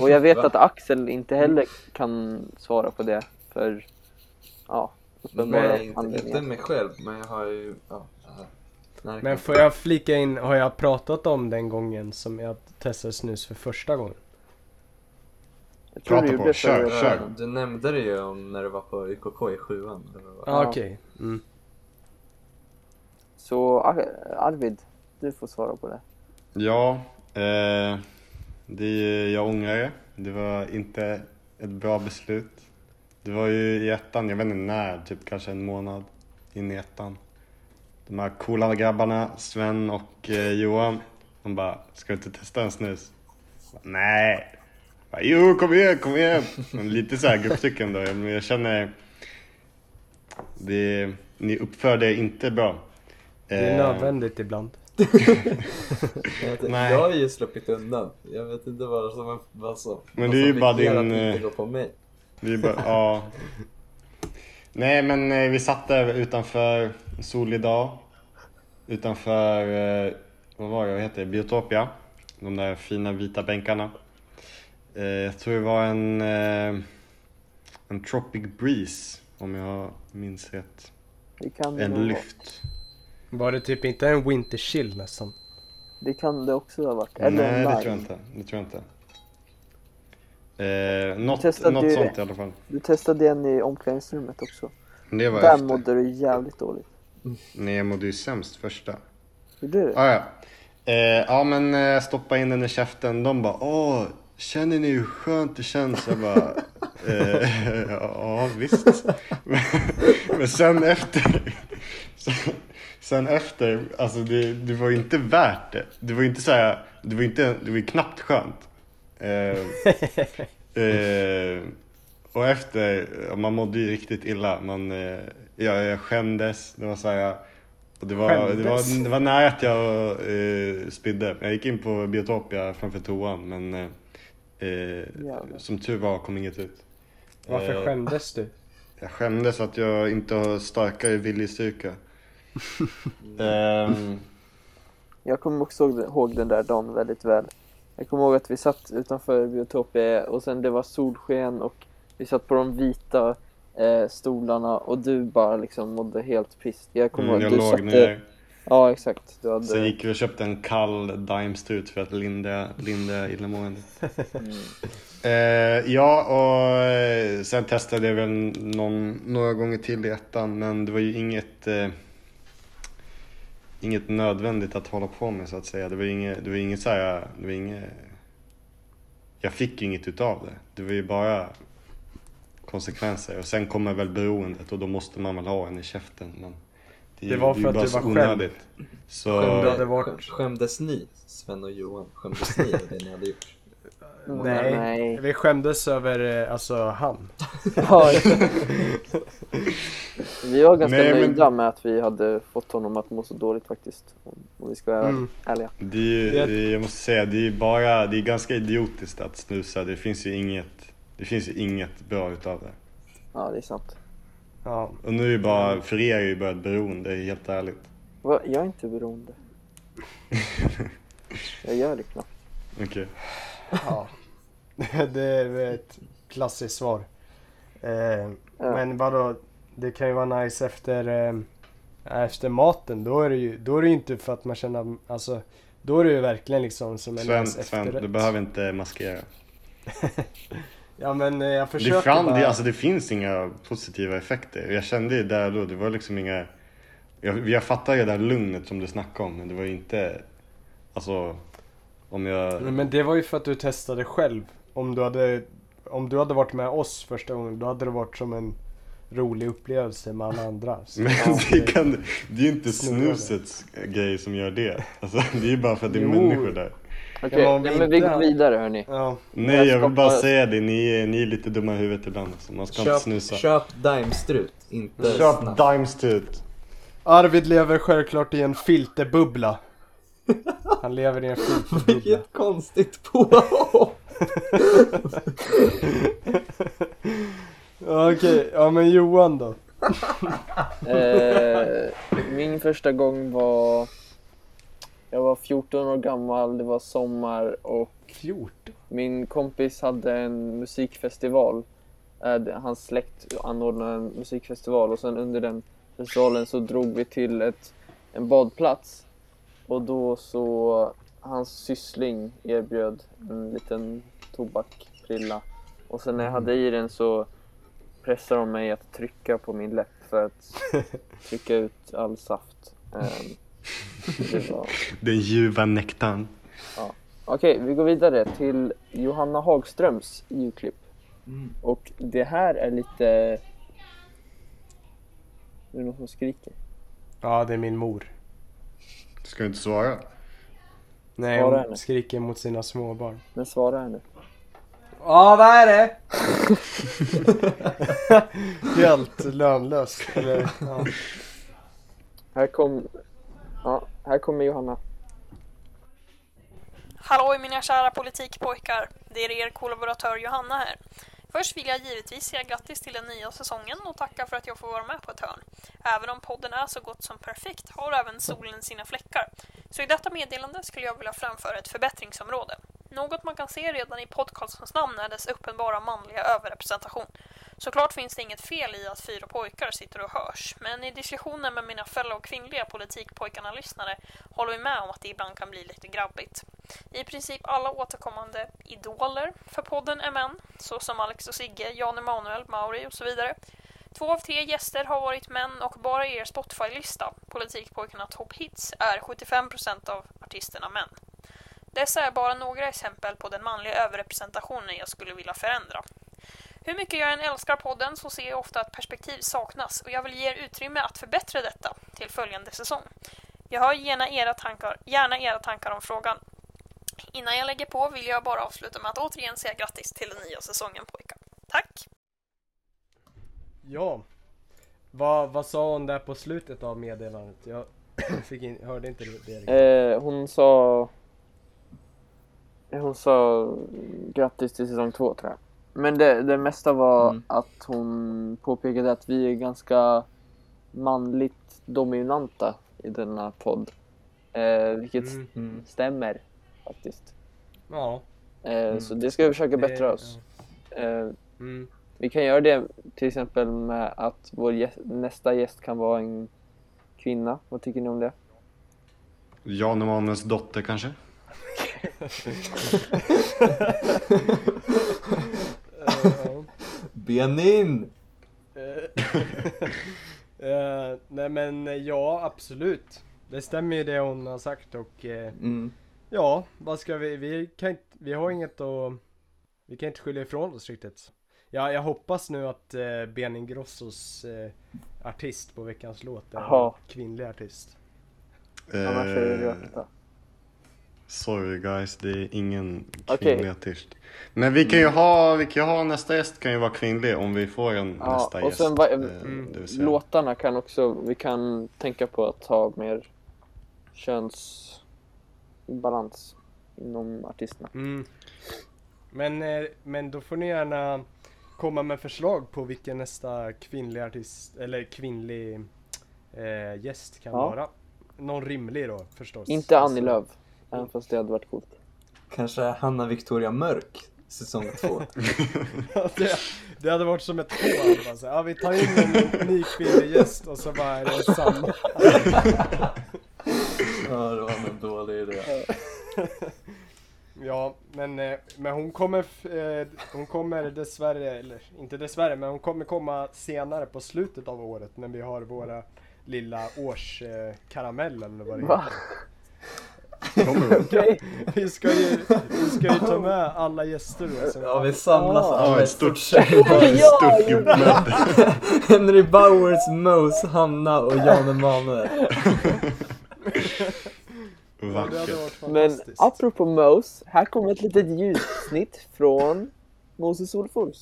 och jag vet Va? att Axel inte heller kan svara på det för ja, uppenbara Nej, inte, anledningar. inte mig själv, men jag har ju... Ja, Men får jag flika in, har jag pratat om den gången som jag testade snus för första gången? Jag tror Prata du på, kör, förra kör. Du nämnde det ju om när du var på YKK i sjuan. eller vad? Ja, Ja. okej. Mm. Så Ar- Arvid, du får svara på det. Ja, eh, det är, jag ångrar det. Det var inte ett bra beslut. Det var ju i ettan, jag vet inte när, typ kanske en månad in i ettan. De här coola grabbarna, Sven och eh, Johan, de bara, ska du inte testa en snus? Jag bara, Nej! Bara, jo, kom igen, kom igen! Lite så här grupptryck ändå, men jag känner... Det, ni uppför er inte bra. Det är Eh, nödvändigt ibland. Jag, har ju sluppit undan. Jag vet inte vad som var så. Men vad det är som ju bara din, att eh, inte gå på mig. Vi bara, ja. Nej men eh, vi satt där utanför en solig dag. Utanför, eh, vad var det, vad heter det, Biotopia. De där fina vita bänkarna. Eh, jag tror det var en, eh, en Tropic Breeze om jag minns rätt. Det kan det, En vara. lyft. Var det typ inte en winter chill nästan? det kan det också ha varit. Eller Nej det tror jag inte. Det tror jag inte. Eh, något något ju- sånt i alla fall. Du testade en i omklädningsrummet också. Det var Där efter. mådde du jävligt dåligt. Nej jag mådde ju sämst första. Gjorde du? Ah, ja. Eh, ja men eh, stoppa in den i käften. De bara åh, känner ni hur skönt det känns? Jag bara eh, ja visst. men, men sen efter. sen efter, alltså det, det var inte värt det. Det var inte så här, det var inte, det var knappt skönt. Eh, eh, och efter, man mådde ju riktigt illa. Man, eh, ja, jag skämdes. Det var så här, och det, var, det, Skämdes? var, det var nära att jag eh, spydde. Jag gick in på Biotopia framför toan men eh, som tur var kom inget ut. Varför Eh, skämdes du? Jag skämdes att jag inte har starkare viljestyrka. Ehm, Jag kommer också ihåg- den där dagen väldigt väl. Jag kommer ihåg att vi satt utanför Biotopia och sen det var solsken och vi satt på de vita eh, stolarna och du bara liksom mådde helt piss. Jag kommer mm, ihåg att du satte... ner. Ja exakt. Du hade... Sen gick vi och köpte en kall Daimstrut för att lindra, lindra illamåendet. Mm. Eh, ja, och eh, sen testade jag väl någon, några gånger till i ettan, men det var ju inget eh, Inget nödvändigt att hålla på med så att säga. Det var inget, det var inget så här, det var inget Jag fick ju inget utav det. Det var ju bara konsekvenser och sen kommer väl beroendet och då måste man väl ha en i käften. Men det, Det var det för ju att du så var onödigt. Så, Skämd hade varit- Skäm- Skämdes ni, Sven och Johan? Skämdes ni av det ni hade gjort? Nej. Nej. Vi skämdes över, eh, alltså han. Ja, vi var ganska Nej, men- nöjda med att vi hade fått honom att må så dåligt faktiskt. Om, vi ska vara Mm. ärliga. Det är det är, jag måste säga, det är bara, det är ganska idiotiskt att snusa. Det finns ju inget, det finns ju inget bra utav det. Ja, det är sant. Ja. Och nu är det bara, för er är ju bara ett beroende, helt ärligt. Va? Jag är inte beroende. Jag gör det knappt. Okej. ja. det är ett klassiskt svar. Eh, Ja. Men vadå, det kan ju vara nice efter, eh, efter maten. Då är det ju då är det inte för att man känner, alltså då är det ju verkligen liksom som en Sven, nice Sven, efterrätt. du behöver inte maskera. Ja men eh, jag Det, försöker fram, bara... det, alltså, det finns inga positiva effekter. Jag kände ju där då, det var liksom inga... Jag, jag fattar ju det där lugnet som du snackade om, men det var ju inte... Alltså, om jag... Men det var ju för att du testade själv. Om du hade, om du hade varit med oss första gången, då hade det varit som en rolig upplevelse med alla andra. Så, Men det, kan, det är ju inte snusets grej som gör det. Alltså, det är ju bara för att det är Jo. människor där. Okej, nej, men vi inte går vidare hörni. Ja, Nej, jag vill bara säga det. Ni är, ni är lite dumma i huvudet ibland. Så man ska inte Köp, snusa. köp Daimstrut, inte Köp snaps. Daimstrut. Arvid lever självklart i en filterbubbla. Han lever i en filterbubbla. Vilket konstigt påhopp! Okej, ja men Johan då? Eh, min första gång var... Jag var 14 år gammal, det var sommar och 14? min kompis hade en musikfestival. Eh, hans släkt anordnade en musikfestival och sen under den festivalen så drog vi till ett, en badplats. Och då så, hans syssling erbjöd en liten tobakprilla. Och sen när jag hade i den så pressade de mig att trycka på min läpp för att trycka ut all saft. Ehm, var... Den ljuva nektarn. Okej, vi går vidare till Johanna Hagströms julklipp. Och det här är lite... Är det någon som skriker? Ja, det är min mor. Ska du inte svara? Nej, Svara hon henne. skriker mot sina småbarn. Men svara här nu. Ja, vad är det? Helt lönlöst. Eller, ja. Här kom... Ja, här kommer Johanna. Halloj mina kära politikpojkar! Det är er kollaboratör Johanna här. Först vill jag givetvis säga grattis till den nya säsongen och tacka för att jag får vara med på ett hörn. Även om podden är så gott som perfekt har även solen sina fläckar. Så i detta meddelande skulle jag vilja framföra ett förbättringsområde. Något man kan se redan i podcastens namn är dess uppenbara manliga överrepresentation. Såklart finns det inget fel i att fyra pojkar sitter och hörs, men i diskussioner med mina fellow kvinnliga politikpojkarna-lyssnare håller vi med om att det ibland kan bli lite grabbigt. I princip alla återkommande idoler för podden är män, såsom Alex och Sigge, Jan Emanuel, Mauri och så vidare. Två av tre gäster har varit män och bara i er Spotify-lista, Politikpojkarna Top Hits, är 75% av artisterna män. Dessa är bara några exempel på den manliga överrepresentationen jag skulle vilja förändra. Hur mycket jag än älskar podden så ser jag ofta att perspektiv saknas och jag vill ge er utrymme att förbättra detta till följande säsong. Jag hör gärna era tankar, gärna era tankar om frågan. Innan jag lägger på vill jag bara avsluta med att återigen säga grattis till den nya säsongen pojkar. Tack! ja. Vad, vad sa hon där på slutet av meddelandet? Jag fick in, hörde inte det. Eh, hon sa... Hon sa grattis till säsong två tror jag. Men det, det mesta var Mm. att hon påpekade att vi är ganska manligt dominanta i denna podd. Eh, vilket Mm. Mm. stämmer faktiskt. Ja. Eh, Så det ska vi försöka det- bättra oss. Eh, Mm. vi kan göra det till exempel med att vår gäst, nästa gäst kan vara en kvinna. Vad tycker ni om det? Jan Emanuels dotter kanske? Ja. Benin! Eh, nej men eh, ja, absolut. Det stämmer ju det hon har sagt och eh, Mm. ja, vad ska vi, vi kan inte, vi har inget att, vi kan inte skylla ifrån oss riktigt. Ja, jag hoppas nu att eh, Benin Grossos artist på veckans låt är en kvinnlig artist. Annars är det rökta. Sorry guys, det är ingen kvinnlig artist. Men vi kan ju ha, vi kan ju ha nästa gäst kan ju vara kvinnlig om vi får en Ja, nästa och gäst. sen va- eh, Mm. det vill säga. Låtarna kan också, vi kan tänka på att ha mer könsbalans inom artisterna. Mm. Men, eh, men då får ni gärna komma med förslag på vilken nästa kvinnlig artist, eller kvinnlig eh, gäst kan Ja. vara. Någon rimlig då förstås. Inte Annie Lööf, även fast det hade varit coolt. Kanske Hanna Victoria Mörk, säsong två. Ja, det, det hade varit som ett hål. Bara så, här, ja, vi tar in en ny kvinnlig gäst och så bara är det samma. ja, det var en dålig idé. Ja, men, eh, men hon kommer, eh, hon kommer dessvärre, eller inte dessvärre, men hon kommer komma senare på slutet av året när vi har våra lilla årskaramell karamell eller vad det Va? Okej. Vi ska ju, vi ska ju ta med alla gäster då. Ja, vi samlas Ja. alla Ja, i ett stort, stort gruppmöte. Henry Bowers, Mose, Hanna och Jan Emanuel. Vackert. Men apropå Mose, här kommer ett litet ljussnitt från Moses Solfors.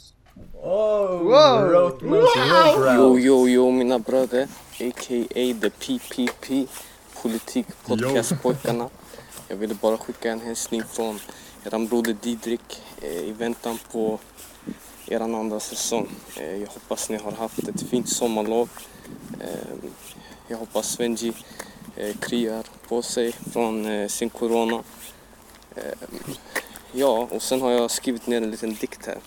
Oh, Wow. Wrote Mose Yo, Robrow. yo, yo mina bröder, a.k.a. the PPP, politikpodcastpojkarna. Jag ville bara skicka en hälsning från eran broder Didrik eh, i väntan på eran andra säsong. Eh, jag hoppas ni har haft ett fint sommarlov. Eh, jag hoppas Svenji kryar på sig från sin corona. Ja, och sen har jag skrivit ner en liten dikt här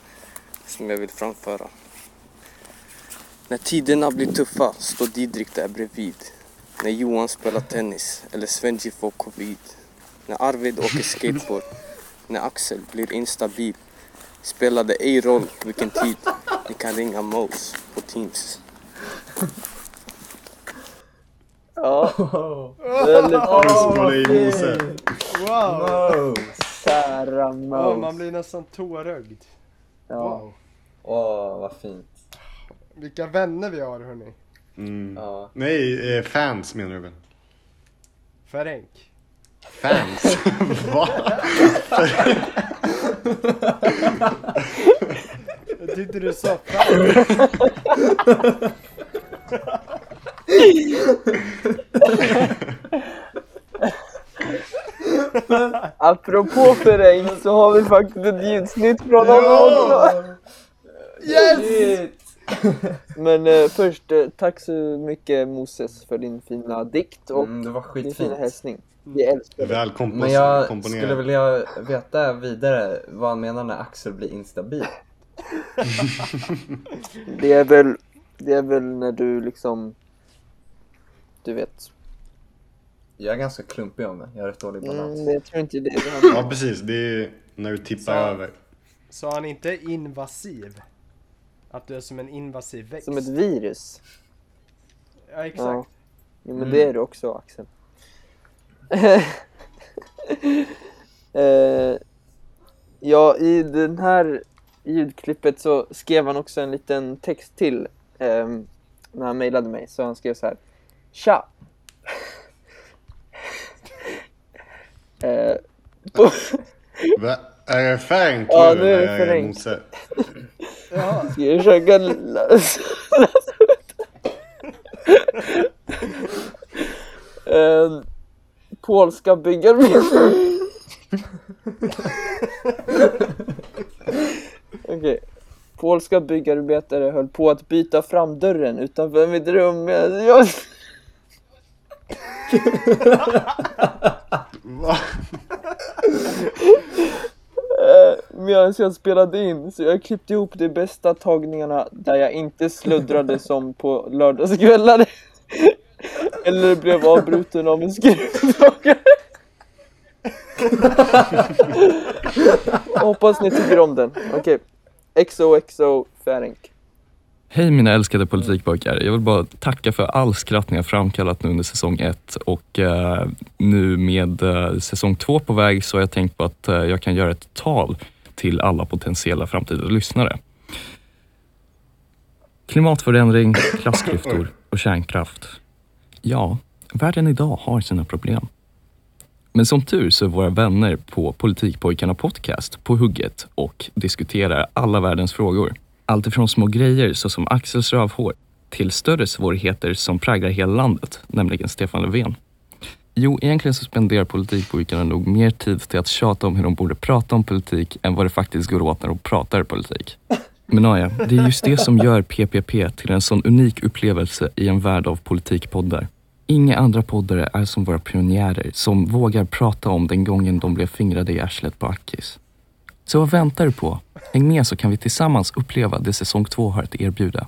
som jag vill framföra. När tiderna blir tuffa står Didrik där bredvid. När Johan spelar tennis eller Svenji får covid. När Arvid åker skateboard. När Axel blir instabil. Spelar det ej roll vilken tid. Ni kan ringa Mos på Teams. Ja, väldigt Håller i Mose. Wow! kära Ja, Mose. man blir nästan tårögd. Ja. Wow. Åh, vad fint. Vilka vänner vi har hörni. Mm. Ja. Nej, eh, fans menar du väl? Ferenc. Fans? Va? Jag tyckte du sa fan. Apropå Ferenc så har vi faktiskt ett ljudsnitt från honom också. Yes! Men eh, först, eh, tack så mycket Moses för din fina dikt och Mm, det var din fina hälsning. Vi älskar dig. Väl Men jag komponerat. skulle vilja veta vidare vad han menar när Axel blir instabil. Det är väl, det är väl när du liksom, du vet. Jag är ganska klumpig av mig, jag har rätt dålig balans. Mm, jag tror inte det det. Ja precis, det är när du tippar Så- över. Sa han inte invasiv? Att du är som en invasiv växt? Som ett virus. Ja, exakt. Ja. Jo, men Mm. det är du också Axel. eh, ja, i den här ljudklippet så skrev han också en liten text till ehm, när han mejlade mig. Så han skrev så här. Tja! eh, på, Va? Är det Ferenc Ja, nu är det eller är det. Mose? Ska jag försöka läsa Ehm, Polska byggarbetare Okej. Polska byggarbetare höll på att byta fram dörren utanför mitt rum. Medan jag, Va? eh, medan jag spelade in så jag klippte ihop de bästa tagningarna där jag inte sluddrade som på lördagskvällar eller blev avbruten av en skruvdragare Hoppas ni tycker om den. Okej. XOXO Ferenc. Hej mina älskade politikpojkar. Jag vill bara tacka för all skratt ni har framkallat nu under säsong ett och eh, nu med eh, säsong två på väg så har jag tänkt på att eh, jag kan göra ett tal till alla potentiella framtida lyssnare. Klimatförändring, klassklyftor och kärnkraft. Ja, världen idag har sina problem. Men som tur så är våra vänner på Politikpojkarna Podcast på hugget och diskuterar alla världens frågor. Allt ifrån små grejer såsom Axels rövhår till större svårigheter som präglar hela landet, nämligen Stefan Löfven. Jo, egentligen så spenderar politikpojkarna nog mer tid till att tjata om hur de borde prata om politik än vad det faktiskt går åt när de pratar politik. Men ja, det är just det som gör PPP till en sån unik upplevelse i en värld av politikpoddar. Inga andra poddare är som våra pionjärer som vågar prata om den gången de blev fingrade i arslet på Ackis. Så vad väntar du på? Häng med så kan vi tillsammans uppleva det säsong två har att erbjuda.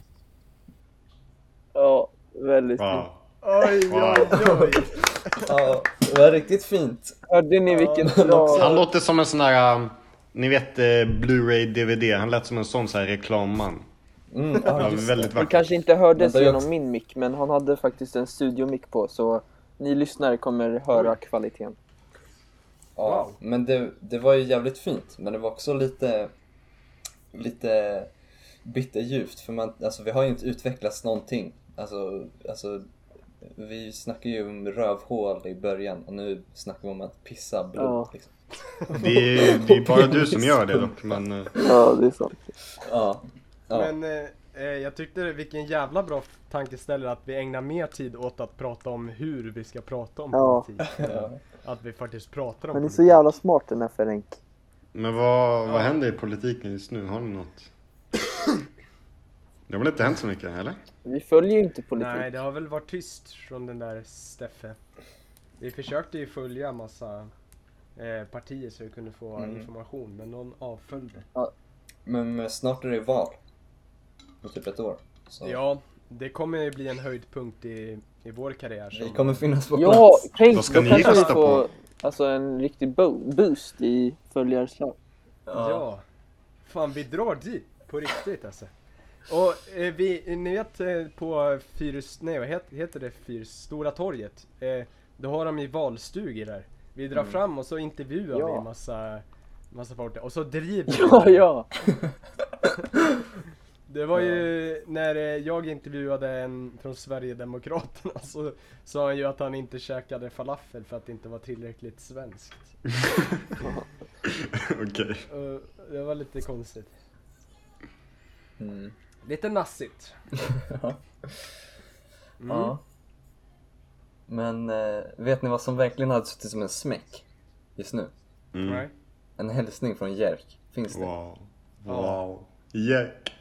Ja, väldigt fint. Wow. Oj, oj, oj. Ja, det var riktigt fint. Hörde ni vilken bra... Han låter som en sån här, um, ni vet eh, Blu-ray DVD, han lät som en sån så här reklamman. Mm, Ja, just det. väldigt Det vackert. kanske inte hördes det genom också- min mick, men han hade faktiskt en studiomick på, så ni lyssnare kommer höra kvaliteten. Ja, men det, det var ju jävligt fint, men det var också lite, lite bitterljuvt för man, alltså vi har ju inte utvecklats någonting. Alltså, alltså vi snackade ju om rövhål i början och nu snackar vi om att pissa blod Ja. liksom. Det är, det är bara du som gör det dock, men eh, Ja, det är sant. Ja. ja. Men eh, eh, jag tyckte vilken jävla bra tankeställare att vi ägnar mer tid åt att prata om hur vi ska prata om Ja. politik. än Att vi faktiskt pratar om Men det är så jävla smart den här Ferenc. Men vad, vad Ja. händer i politiken just nu? Har ni något? Det har väl inte hänt så mycket, eller? Vi följer ju inte politik. Nej, det har väl varit tyst från den där Steffe. Vi försökte ju följa massa eh, partier så vi kunde få Mm. information, men någon avföljde. Men eh, snart är det val. På typ ett år. Så Ja, det kommer ju bli en höjdpunkt i, i vår karriär. som- kommer finnas på Ja, plats. tänk, Vad ska då ni kanske vi rösta får på? alltså, en riktig bo- boost i följarslag. Ja. Fan, vi drar dit på riktigt alltså. Och eh, vi, ni vet eh, på Fyrs, nej vad heter, heter det, Fyrs, Stora torget? Eh, då har de ju valstugor där. Vi drar fram och så intervjuar Ja. vi massa, massa folk och så driver vi. Ja, ja. Det var ju när eh, jag intervjuade en från Sverigedemokraterna så sa han ju att han inte käkade falafel för att det inte var tillräckligt svenskt. Okej. Och det var lite konstigt. Mm. Lite nassigt. Ja. Mm. Ja. Men eh, vet ni vad som verkligen hade suttit som en smäck just nu? Mm. Nej. En hälsning från Jerk. Finns det? Wow. Wow. Jack.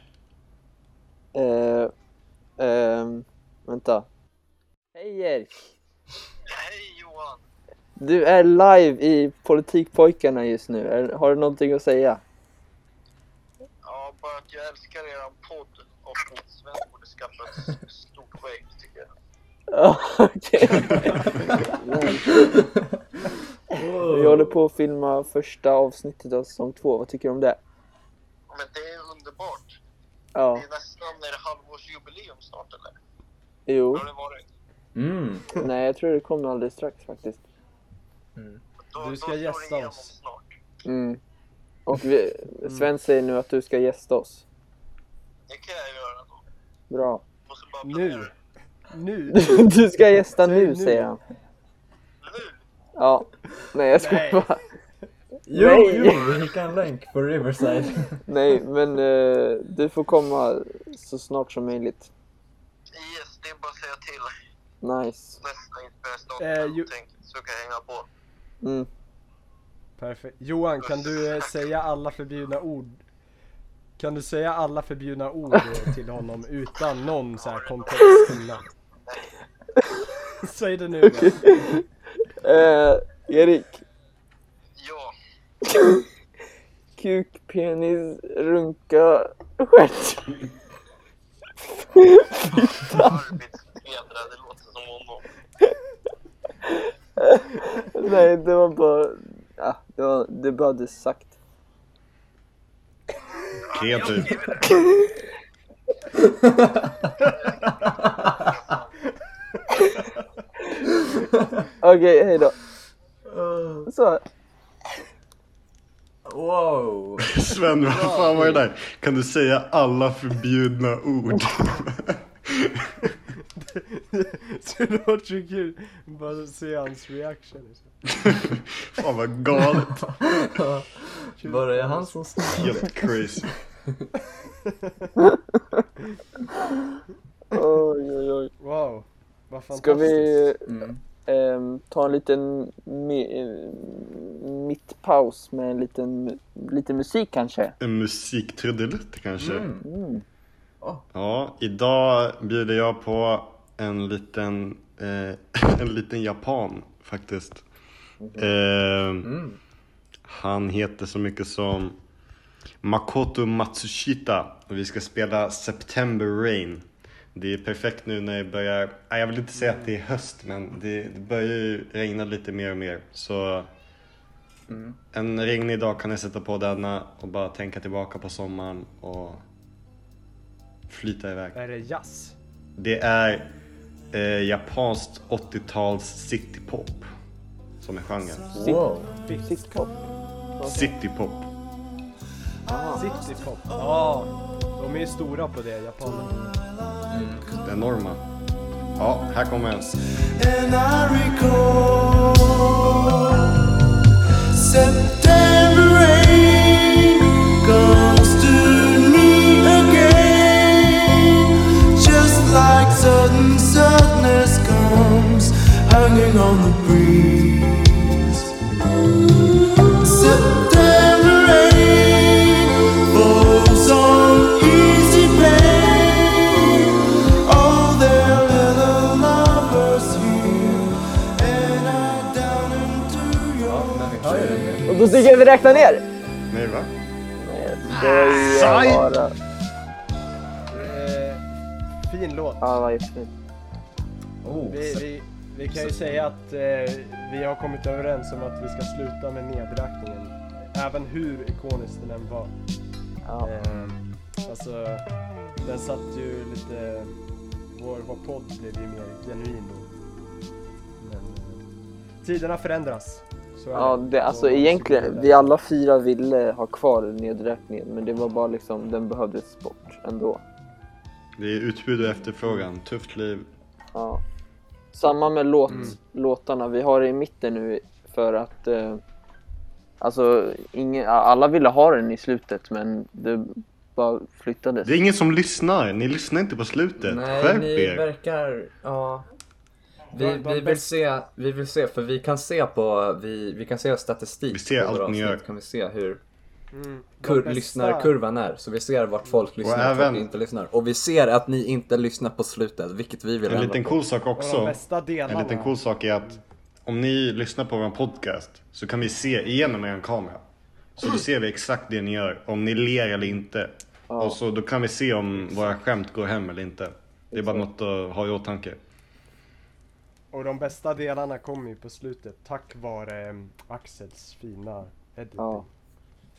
Eh, ehm, vänta. Hej Erik. Hej Johan! Du är live i Politikpojkarna just nu. Har du någonting att säga? Ja, bara att jag älskar eran podd och att Sven borde skaffa ett stort skägg. Ja, okej. Vi håller på att filma första avsnittet av säsong två. Vad tycker du om det? Men det är underbart. Ja, Det är nästan, är det halvårsjubileum snart eller? jo. Har det varit? Mm. Nej, jag tror det kommer alldeles strax faktiskt. Då, Du ska gästa oss. Snart. Mm. Och vi, Sven säger nu att du ska gästa oss. Det kan jag göra då. Bra. Måste bara planera Nu. Nu. Du ska gästa nu, nu. säger han. Nu? Ja. Nej, jag ska Nej. bara... Jo, Nej. jo, vi skickar en länk på Riverside. Nej, men eh, du får komma så snart som möjligt. Yes, det är bara att säga till Nice. nästa inspelningsdag Eh, ju- så kan jag hänga på. Mm. Perfekt. Johan, kan du eh, säga alla förbjudna ord? Kan du säga alla förbjudna ord till honom utan någon så här kontext innan? Säg det nu då. Eh, Erik. Ja, Kuk, penis, runka, stjärt. arbetsledare, det låter som honom. Nej, det var bara... Ja, det, var, det behövdes sagt. Kreativ. Okej, hej då. Så. Wow! Sven, vad fan var det där? Kan du säga alla förbjudna ord? Så det var så kul. Bara se hans reaction. fan vad galet. Var det han som Helt crazy. Oj, oj, oj. Wow. Vad fantastiskt. Ska vi Mm. Ehm, ta en liten mi- eh, mittpaus med en liten, lite musik kanske? En musiktrudelutt kanske? Mm. Ja, idag bjuder jag på en liten, eh, en liten japan faktiskt. Eh, Mm. han heter så mycket som Makoto Matsushita och vi ska spela September Rain. Det är perfekt nu när det börjar, jag vill inte säga att det är höst men det, det börjar ju regna lite mer och mer så Mm. en regnig dag kan jag sätta på denna och bara tänka tillbaka på sommaren och flyta iväg. Är det jazz? Det är eh, japanskt 80-tals citypop som är genren. Wow! Citypop. Citypop. Citypop? Ja, de är ju stora på det, japanerna. Det Enorma. Ja, här kommer en. September Räknar ner! Nej va? Skojar bara. Eh, fin låt. Ja, var jättefint. Oh, Vi, vi, vi kan ju säga att eh, vi har kommit överens om att vi ska sluta med nedräkningen. Även hur ikonisk den än var. Ja. Eh, alltså, den satt ju lite... Vår, vår podd blev ju mer genuin då. Men eh, tiderna förändras. Ja, det, alltså egentligen, vi alla fyra ville ha kvar nedräkningen men det var bara liksom, den behövdes bort ändå. Det är utbud och efterfrågan, tufft liv. Ja. Samma med låt, Mm. låtarna, vi har det i mitten nu för att eh, Alltså, ingen, alla ville ha den i slutet men det bara flyttades. Det är ingen som lyssnar, ni lyssnar inte på slutet. Nej, Skärp ni er! verkar... Ja. Vi, vi, vill se, vi vill se, för vi kan se på, vi, vi kan se statistik Vi ser allt ni gör. kan vi se hur Mm, kur, lyssnarkurvan är. Så vi ser vart folk lyssnar och även- inte lyssnar. Och vi ser att ni inte lyssnar på slutet, vilket vi vill En liten på. cool sak också. En liten cool sak är att om ni lyssnar på vår podcast så kan vi se igenom er kamera. Så då ser vi exakt det ni gör, om ni ler eller inte. Och så då kan vi se om våra skämt går hem eller inte. Det är bara något att ha i åtanke. Och de bästa delarna kommer ju på slutet tack vare eh, Axels fina editing. Ja.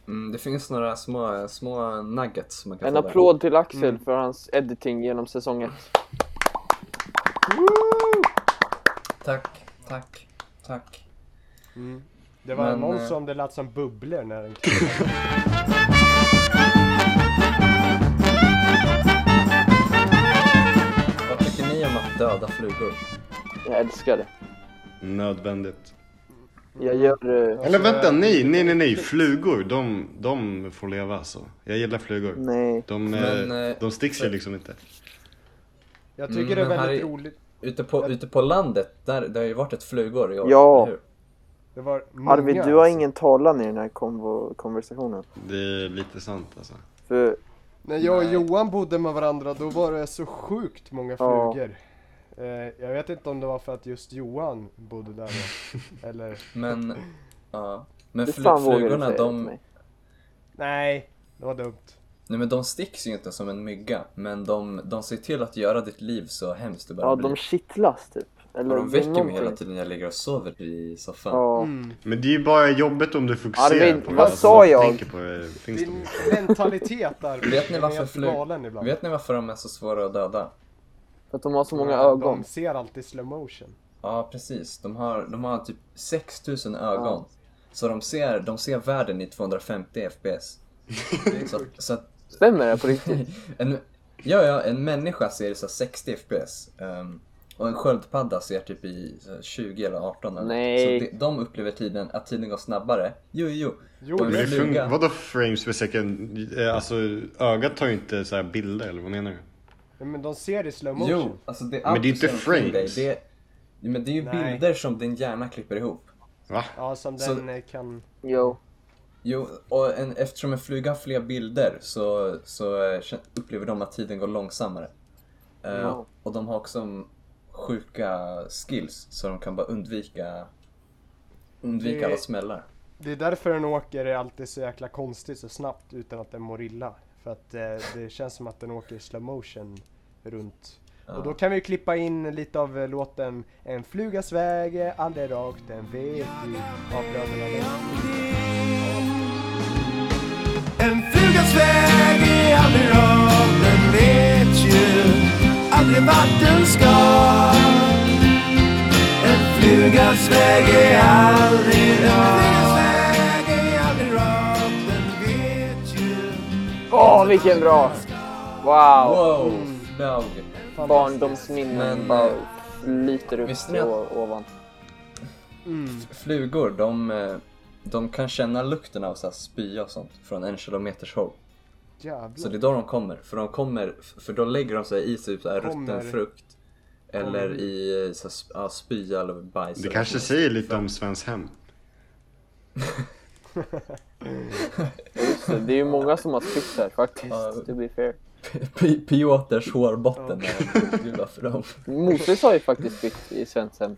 Mm, det finns några små, små nuggets som man kan En få där. applåd till Axel Mm. för hans editing genom säsong 1. Tack, tack, tack. Mm. Det var Men, någon eh, som det lät som bubblor när den Vad tycker ni om att döda flugor? Jag älskar det. Nödvändigt. Jag gör... eh, Eller vänta, nej, nej, nej, nej. Flugor, de, de får leva alltså. Jag gillar flugor. Nej. De, Men, eh, eh, de sticks ju liksom inte. Jag tycker Mm, det är men väldigt är- roligt. Ute på, ute på landet, där, det har ju varit ett flugor i år, Ja. eller hur? Det var många, Arvid, du har alltså. ingen talan i den här konvo- konversationen. Det är lite sant alltså. För, När jag och Nej. Johan bodde med varandra då var det så sjukt många Ja. flugor. Eh, jag vet inte om det var för att just Johan bodde där då, eller Men, ja. Men fl- flugorna, de? Nej, det var dumt. nej men de sticks ju inte som en mygga, men de, de ser till att göra ditt liv så hemskt det bara Ja, blir. de kittlas typ. Eller och de väcker mig hela någonting. tiden när jag ligger och sover i soffan. Ja. Mm. Men det är ju bara jobbigt om du fokuserar Arvid, på vad sa jag? tänker på Din mentalitet Arvid, Vet ni varför ibland. Vet ni varför de är så svåra att döda? För att de har så många Ja, ögon. De ser alltid slow motion. Ja, precis. De har, de har typ 6000 ögon. Så de ser, de ser världen i 250 FPS. så, så att Stämmer det på riktigt? en, ja, ja, en människa ser så här 60 FPS. ehm, och en sköldpadda ser typ i så här 20 eller 18 eller Nej. Så de, de upplever tiden, att tiden går snabbare. Jo, jo. Jo, Men det fluga- vadå frames per second? Eh, Alltså ögat tar ju inte så här bilder eller vad menar du? Men de ser i slow motion. Jo, alltså det är Men det är inte frames. Det, är, men det är ju Nej. bilder som din hjärna klipper ihop. Va? Ja, som Så- den eh, kan... Jo. Jo, och en, eftersom en fluga har fler bilder så, så eh, upplever de att tiden går långsammare. Eh, Ja. Och de har också mm, sjuka skills så de kan bara undvika undvika Det- alla smällar. Det är därför den åker alltid så jäkla konstigt så snabbt utan att den mår illa. För att eh, det känns som att den åker i slow motion runt. Ja. Och då kan vi klippa in lite av eh, låten En flugas väg aldrig rakt, den vet vi av bröderna. En flugas väg är aldrig rak, den vet ju aldrig vart den ska. En flugas väg är aldrig rak. En väg. Åh, vilken bra! Wow! Wow! Flög! Barndomsminnen Men, bara eh, flyter upp visste ni att- o- ovan. Mm. Flugor, de, eh, de kan känna lukten av så här spya och sånt från en kilometers håll. Så det är då de kommer, för de kommer, för då lägger de sig i typ så här rutten frukt. Eller i så, sp- ja, spya eller bajs. Det eller kanske något. säger lite om Svens hem. Just det, det är ju många som har spytt här faktiskt, to be fair. Piotrs hårbotten för dem. Moses har ju faktiskt spytt i Svensson.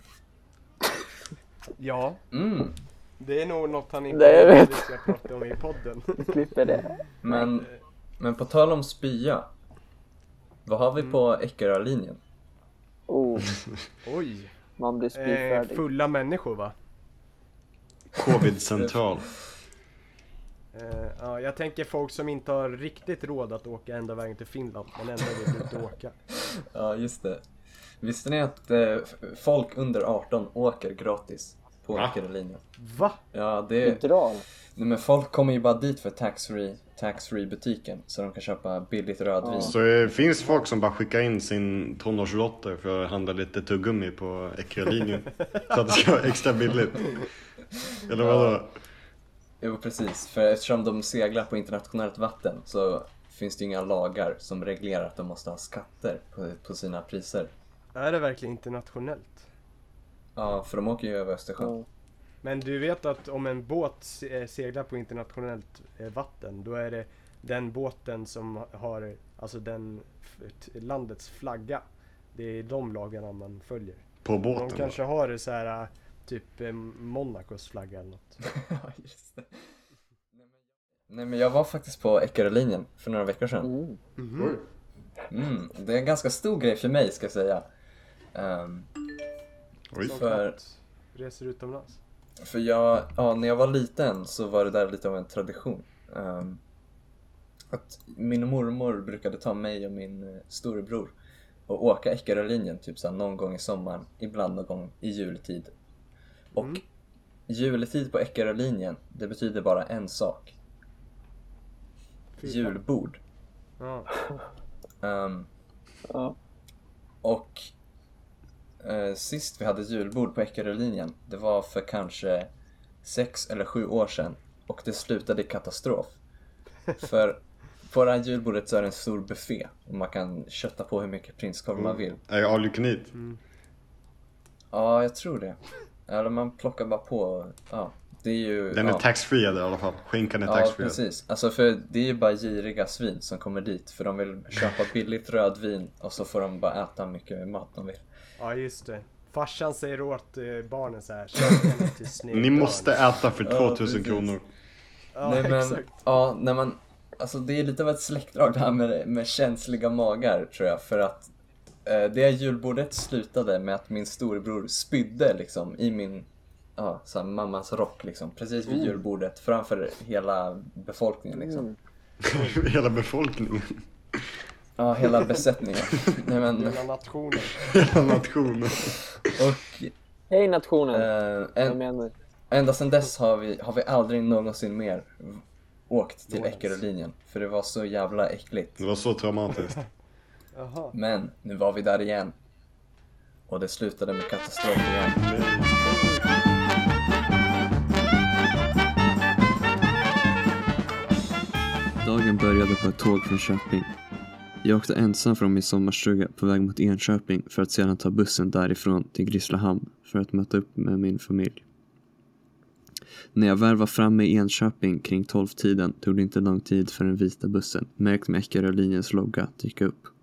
Ja, Mm. det är nog något han inte Det jag vet. ska prata om i podden. Klipper det. Men, men på tal om spya. Vad har vi på Eckerö-linjen? Oh, Oj! man blir Eh, spyfärdig. fulla människor va? Covid-central. Eh, ja, jag tänker folk som inte har riktigt råd att åka ända vägen till Finland men ändå vill ut och åka. Ja, just det. Visste ni att eh, folk under 18 åker gratis på Va? Eckerö-linjen? Va? Ja, det... Dra. Nej, men folk kommer ju bara dit för tax-free tax-free butiken så de kan köpa billigt rödvin. Så det finns folk som bara skickar in sin tonårsdotter för att handla lite tuggummi på Eckerö-linjen. så att det ska vara extra billigt. Eller vadå? Jo, precis. För eftersom de seglar på internationellt vatten så finns det ju inga lagar som reglerar att de måste ha skatter på, på sina priser. Är det verkligen internationellt? Ja, för de åker ju över Östersjön. Ja. Men du vet att om en båt eh, seglar på internationellt eh, vatten då är det den båten som har alltså den landets flagga. Det är de lagarna man följer. På De båten? kanske har så här eh, typ eh, Monacos flagga eller något. Ja, just det. Nej, men jag var faktiskt på Eckerö-linjen för några veckor sedan. Mm. Mm, det är en ganska stor grej för mig, ska jag säga. Oj. Som För- reser utomlands. För jag, ja, när jag var liten så var det där lite av en tradition. Ehm, att min mormor brukade ta mig och min eh, storebror och åka Eckerölinjen typ så här, någon gång i sommaren, ibland någon gång i jultid. Och Mm. juletid på Eckerölinjen, det betyder bara en sak. Fy fan. Julbord. Ja. Ehm, Ja. Och eh, sist vi hade julbord på Eckerölinjen, det var för kanske sex eller sju år sedan. Och det slutade i katastrof. För på det här julbordet så är det en stor buffé och man kan kötta på hur mycket prinskorv man vill. Är all you can eat? Ja, jag tror det. Eller man plockar bara på, ja. Det är ju... Den är ja. taxfree i alla fall. Skinkan är Ja, taxfree. precis. Alltså för det är ju bara giriga svin som kommer dit för de vill köpa billigt rödvin och så får de bara äta mycket mat de vill. ja, just det. Farsan säger åt eh, barnen så här. Ni måste äta för Ja, 2000 precis. kronor. Ja, Nej men, exakt. ja, när man, alltså det är lite av ett släktdrag det här med, med känsliga magar tror jag för att det julbordet slutade med att min storebror spydde liksom i min, ja, så här, mammas rock liksom, precis vid julbordet framför hela befolkningen liksom. Mm. Hela befolkningen. Ja, hela besättningen. Nej men, Hela nationen. Hela nationen. och Hej nationen! eh, en, ända sedan dess har vi, har vi aldrig någonsin mer åkt till Någonsin. Eckerölinjen för det var så jävla äckligt. Det var så traumatiskt. Jaha. Men nu var vi där igen. Och det slutade med katastrof igen. Dagen började på ett tåg från Köping. Jag åkte ensam från min sommarstuga på väg mot Enköping för att sedan ta bussen därifrån till Grisslehamn för att möta upp med min familj. När jag väl var framme i Enköping kring 12-tiden tog det inte lång tid för den vita bussen, märkt med Eckerölinjens logga, dyka upp.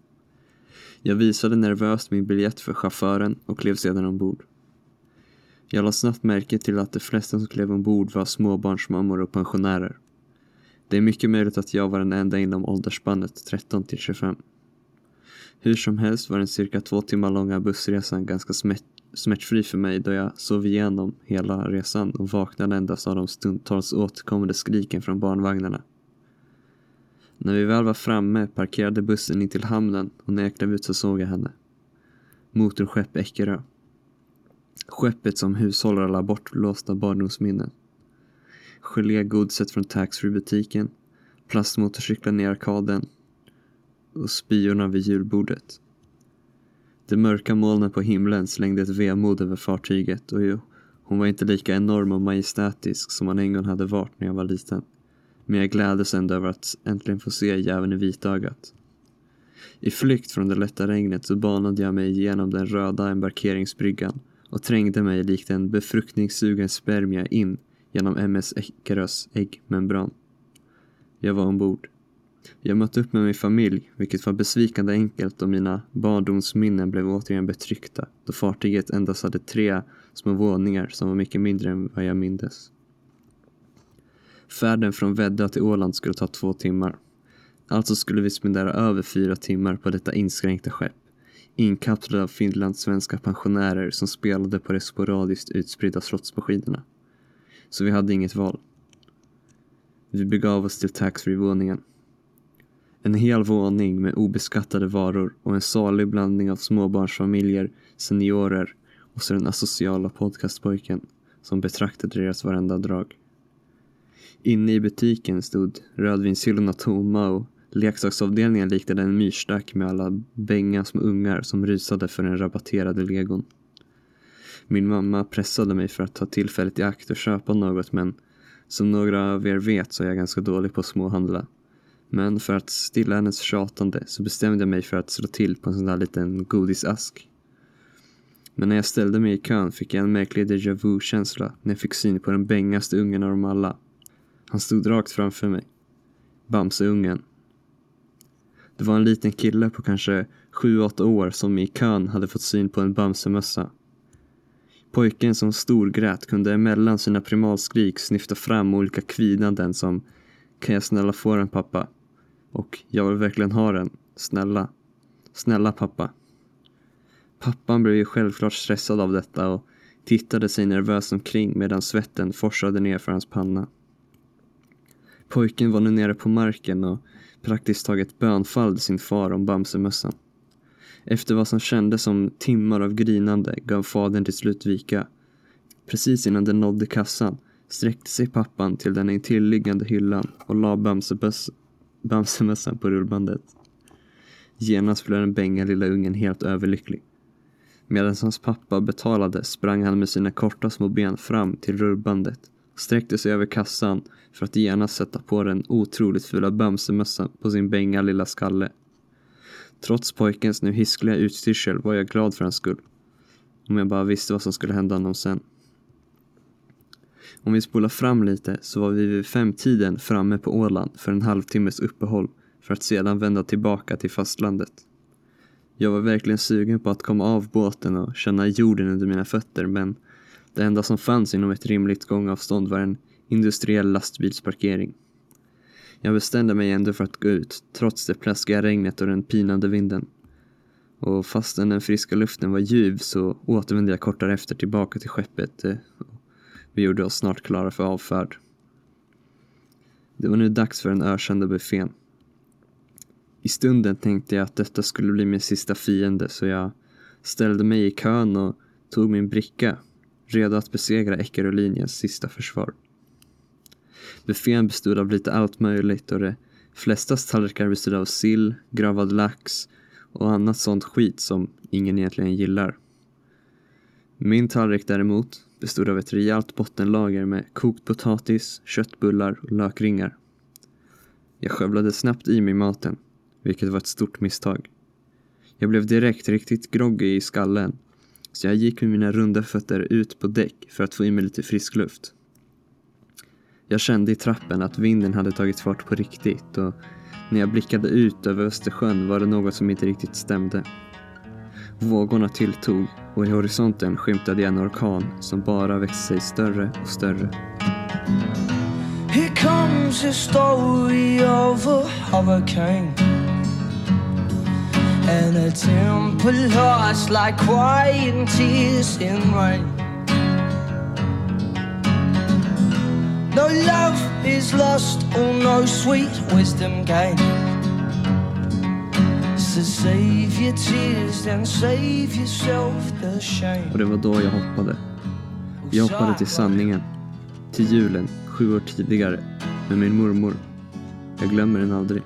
Jag visade nervöst min biljett för chauffören och klev sedan ombord. Jag la snabbt märke till att de flesta som klev ombord var småbarnsmammor och pensionärer. Det är mycket möjligt att jag var den enda inom åldersspannet 13 till 25. Hur som helst var den cirka två timmar långa bussresan ganska smärt, smärtfri för mig då jag sov igenom hela resan och vaknade endast av de stundtals återkommande skriken från barnvagnarna. När vi väl var framme parkerade bussen in till hamnen och när jag klev ut så såg jag henne. Motorskepp Eckerö. Skeppet som hushåller alla bortblåsta barndomsminnen Gelégodset från taxfree-butiken, plastmotorcyklar i arkaden och spyorna vid julbordet. De mörka molnen på himlen slängde ett vemod över fartyget och jo, hon var inte lika enorm och majestätisk som man en gång hade varit när jag var liten. Men jag gläddes ändå över att äntligen få se jäveln i vitögat. I flykt från det lätta regnet så banade jag mig igenom den röda embarkeringsbryggan och trängde mig likt en befruktningssugen spermie in genom MS Eckerös äggmembran. Jag var ombord. Jag mötte upp med min familj, vilket var besvikande enkelt och mina barndomsminnen blev återigen betryckta då fartyget endast hade tre små våningar som var mycket mindre än vad jag mindes. Färden från Väddö till Åland skulle ta två timmar. Alltså skulle vi spendera över fyra timmar på detta inskränkta skepp, inkapslade av finlandssvenska pensionärer som spelade på de sporadiskt utspridda slottsmaskinerna. Så vi hade inget val. Vi begav oss till taxfree-våningen. En hel våning med obeskattade varor och en salig blandning av småbarnsfamiljer, seniorer och så den asociala podcastpojken som betraktade deras varenda drag. Inne i butiken stod rödvinshyllorna tomma och leksaksavdelningen liknade en myrstack med alla bänga små ungar som rusade för den rabatterade legon. Min mamma pressade mig för att ta tillfället i akt och köpa något men som några av er vet så är jag ganska dålig på att småhandla. Men för att stilla hennes tjatande så bestämde jag mig för att slå till på en sån där liten godisask. Men när jag ställde mig i kön fick jag en märklig déjà vu-känsla när jag fick syn på den bängaste ungen av dem alla. Han stod rakt framför mig. Bamseungen. Det var en liten kille på kanske 7-8 år som i kön hade fått syn på en Bamsemössa. Pojken som storgrät kunde emellan sina primalskrik snyfta fram olika kvidanden som Kan jag snälla få den pappa? Och jag vill verkligen ha den. Snälla. Snälla pappa. Pappan blev ju självklart stressad av detta och tittade sig nervöst omkring medan svetten forsade ner för hans panna. Pojken var nu nere på marken och praktiskt taget bönfallde sin far om Bamsemössan. Efter vad som kändes som timmar av grinande gav fadern till slut vika. Precis innan den nådde kassan sträckte sig pappan till den intilliggande hyllan och la Bamsemössan på rullbandet. Genast blev den bänga lilla ungen helt överlycklig. Medan hans pappa betalade sprang han med sina korta små ben fram till rullbandet sträckte sig över kassan för att genast sätta på den otroligt fula Bamsemössan på sin bänga lilla skalle. Trots pojkens nu hiskliga utstyrsel var jag glad för hans skull. Om jag bara visste vad som skulle hända honom sen. Om vi spolar fram lite så var vi vid femtiden framme på Åland för en halvtimmes uppehåll för att sedan vända tillbaka till fastlandet. Jag var verkligen sugen på att komma av båten och känna jorden under mina fötter men det enda som fanns inom ett rimligt gångavstånd var en industriell lastbilsparkering. Jag bestämde mig ändå för att gå ut, trots det plaskiga regnet och den pinande vinden. Och fastän den friska luften var ljuv så återvände jag kort därefter tillbaka till skeppet. Eh, vi gjorde oss snart klara för avfärd. Det var nu dags för den ökända buffén. I stunden tänkte jag att detta skulle bli min sista fiende så jag ställde mig i kön och tog min bricka, redo att besegra Eckerölinjens sista försvar. Buffén bestod av lite allt möjligt och de flestas tallrikar bestod av sill, gravad lax och annat sånt skit som ingen egentligen gillar. Min tallrik däremot bestod av ett rejält bottenlager med kokt potatis, köttbullar och lökringar. Jag skövlade snabbt i mig maten, vilket var ett stort misstag. Jag blev direkt riktigt groggy i skallen, så jag gick med mina runda fötter ut på däck för att få i mig lite frisk luft. Jag kände i trappen att vinden hade tagit fart på riktigt och när jag blickade ut över Östersjön var det något som inte riktigt stämde. Vågorna tilltog och i horisonten skymtade jag en orkan som bara växte sig större och större. Here comes a story of a hurricane And a temple lost like quiet tears in rain No love is lost, or no sweet wisdom gained So save your tears and save yourself the shame Och det var då jag hoppade. Jag hoppade till sanningen. Till julen, sju år tidigare, med min mormor. Jag glömmer den aldrig.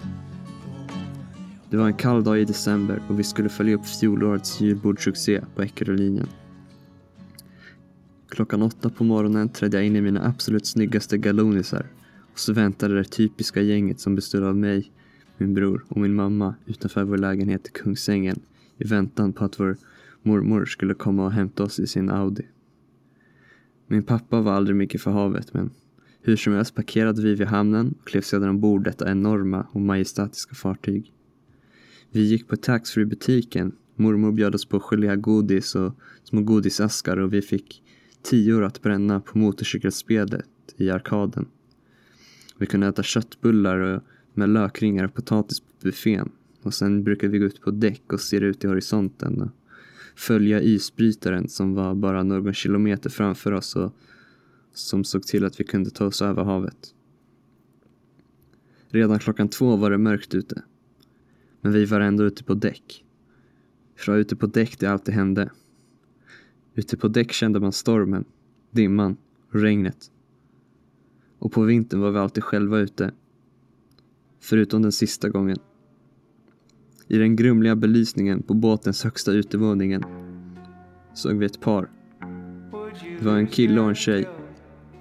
Det var en kall dag i december och vi skulle följa upp fjolårets julbordssuccé på Eckerölinjen. Klockan åtta på morgonen trädde jag in i mina absolut snyggaste galonisar och så väntade det typiska gänget som bestod av mig, min bror och min mamma utanför vår lägenhet i Kungsängen i väntan på att vår mormor skulle komma och hämta oss i sin Audi. Min pappa var aldrig mycket för havet men hur som helst parkerade vi vid hamnen och klev sedan ombord detta enorma och majestätiska fartyg. Vi gick på taxfree-butiken. Mormor bjöd oss på gelégodis och små godisaskar och vi fick tior att bränna på motorcykelspelet i arkaden. Vi kunde äta köttbullar och- med lökringar och potatis på buffén. Och sen brukade vi gå ut på däck och se ut i horisonten och följa isbrytaren som var bara någon kilometer framför oss och som såg till att vi kunde ta oss över havet. Redan klockan två var det mörkt ute. Men vi var ändå ute på däck. För det var ute på däck det alltid hände. Ute på däck kände man stormen, dimman och regnet. Och på vintern var vi alltid själva ute. Förutom den sista gången. I den grumliga belysningen på båtens högsta utevåningen såg vi ett par. Det var en kille och en tjej.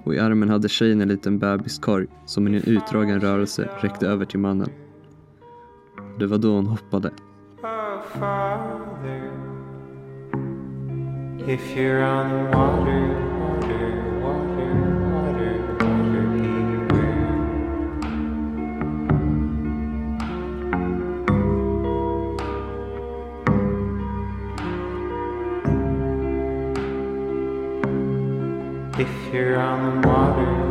Och i armen hade tjejen en liten bebiskorg som i en utdragen rörelse räckte över till mannen. Det var då hon hoppade. Oh, Father, if you're on the water, water, water, water, water, beware. If you're on the water, water,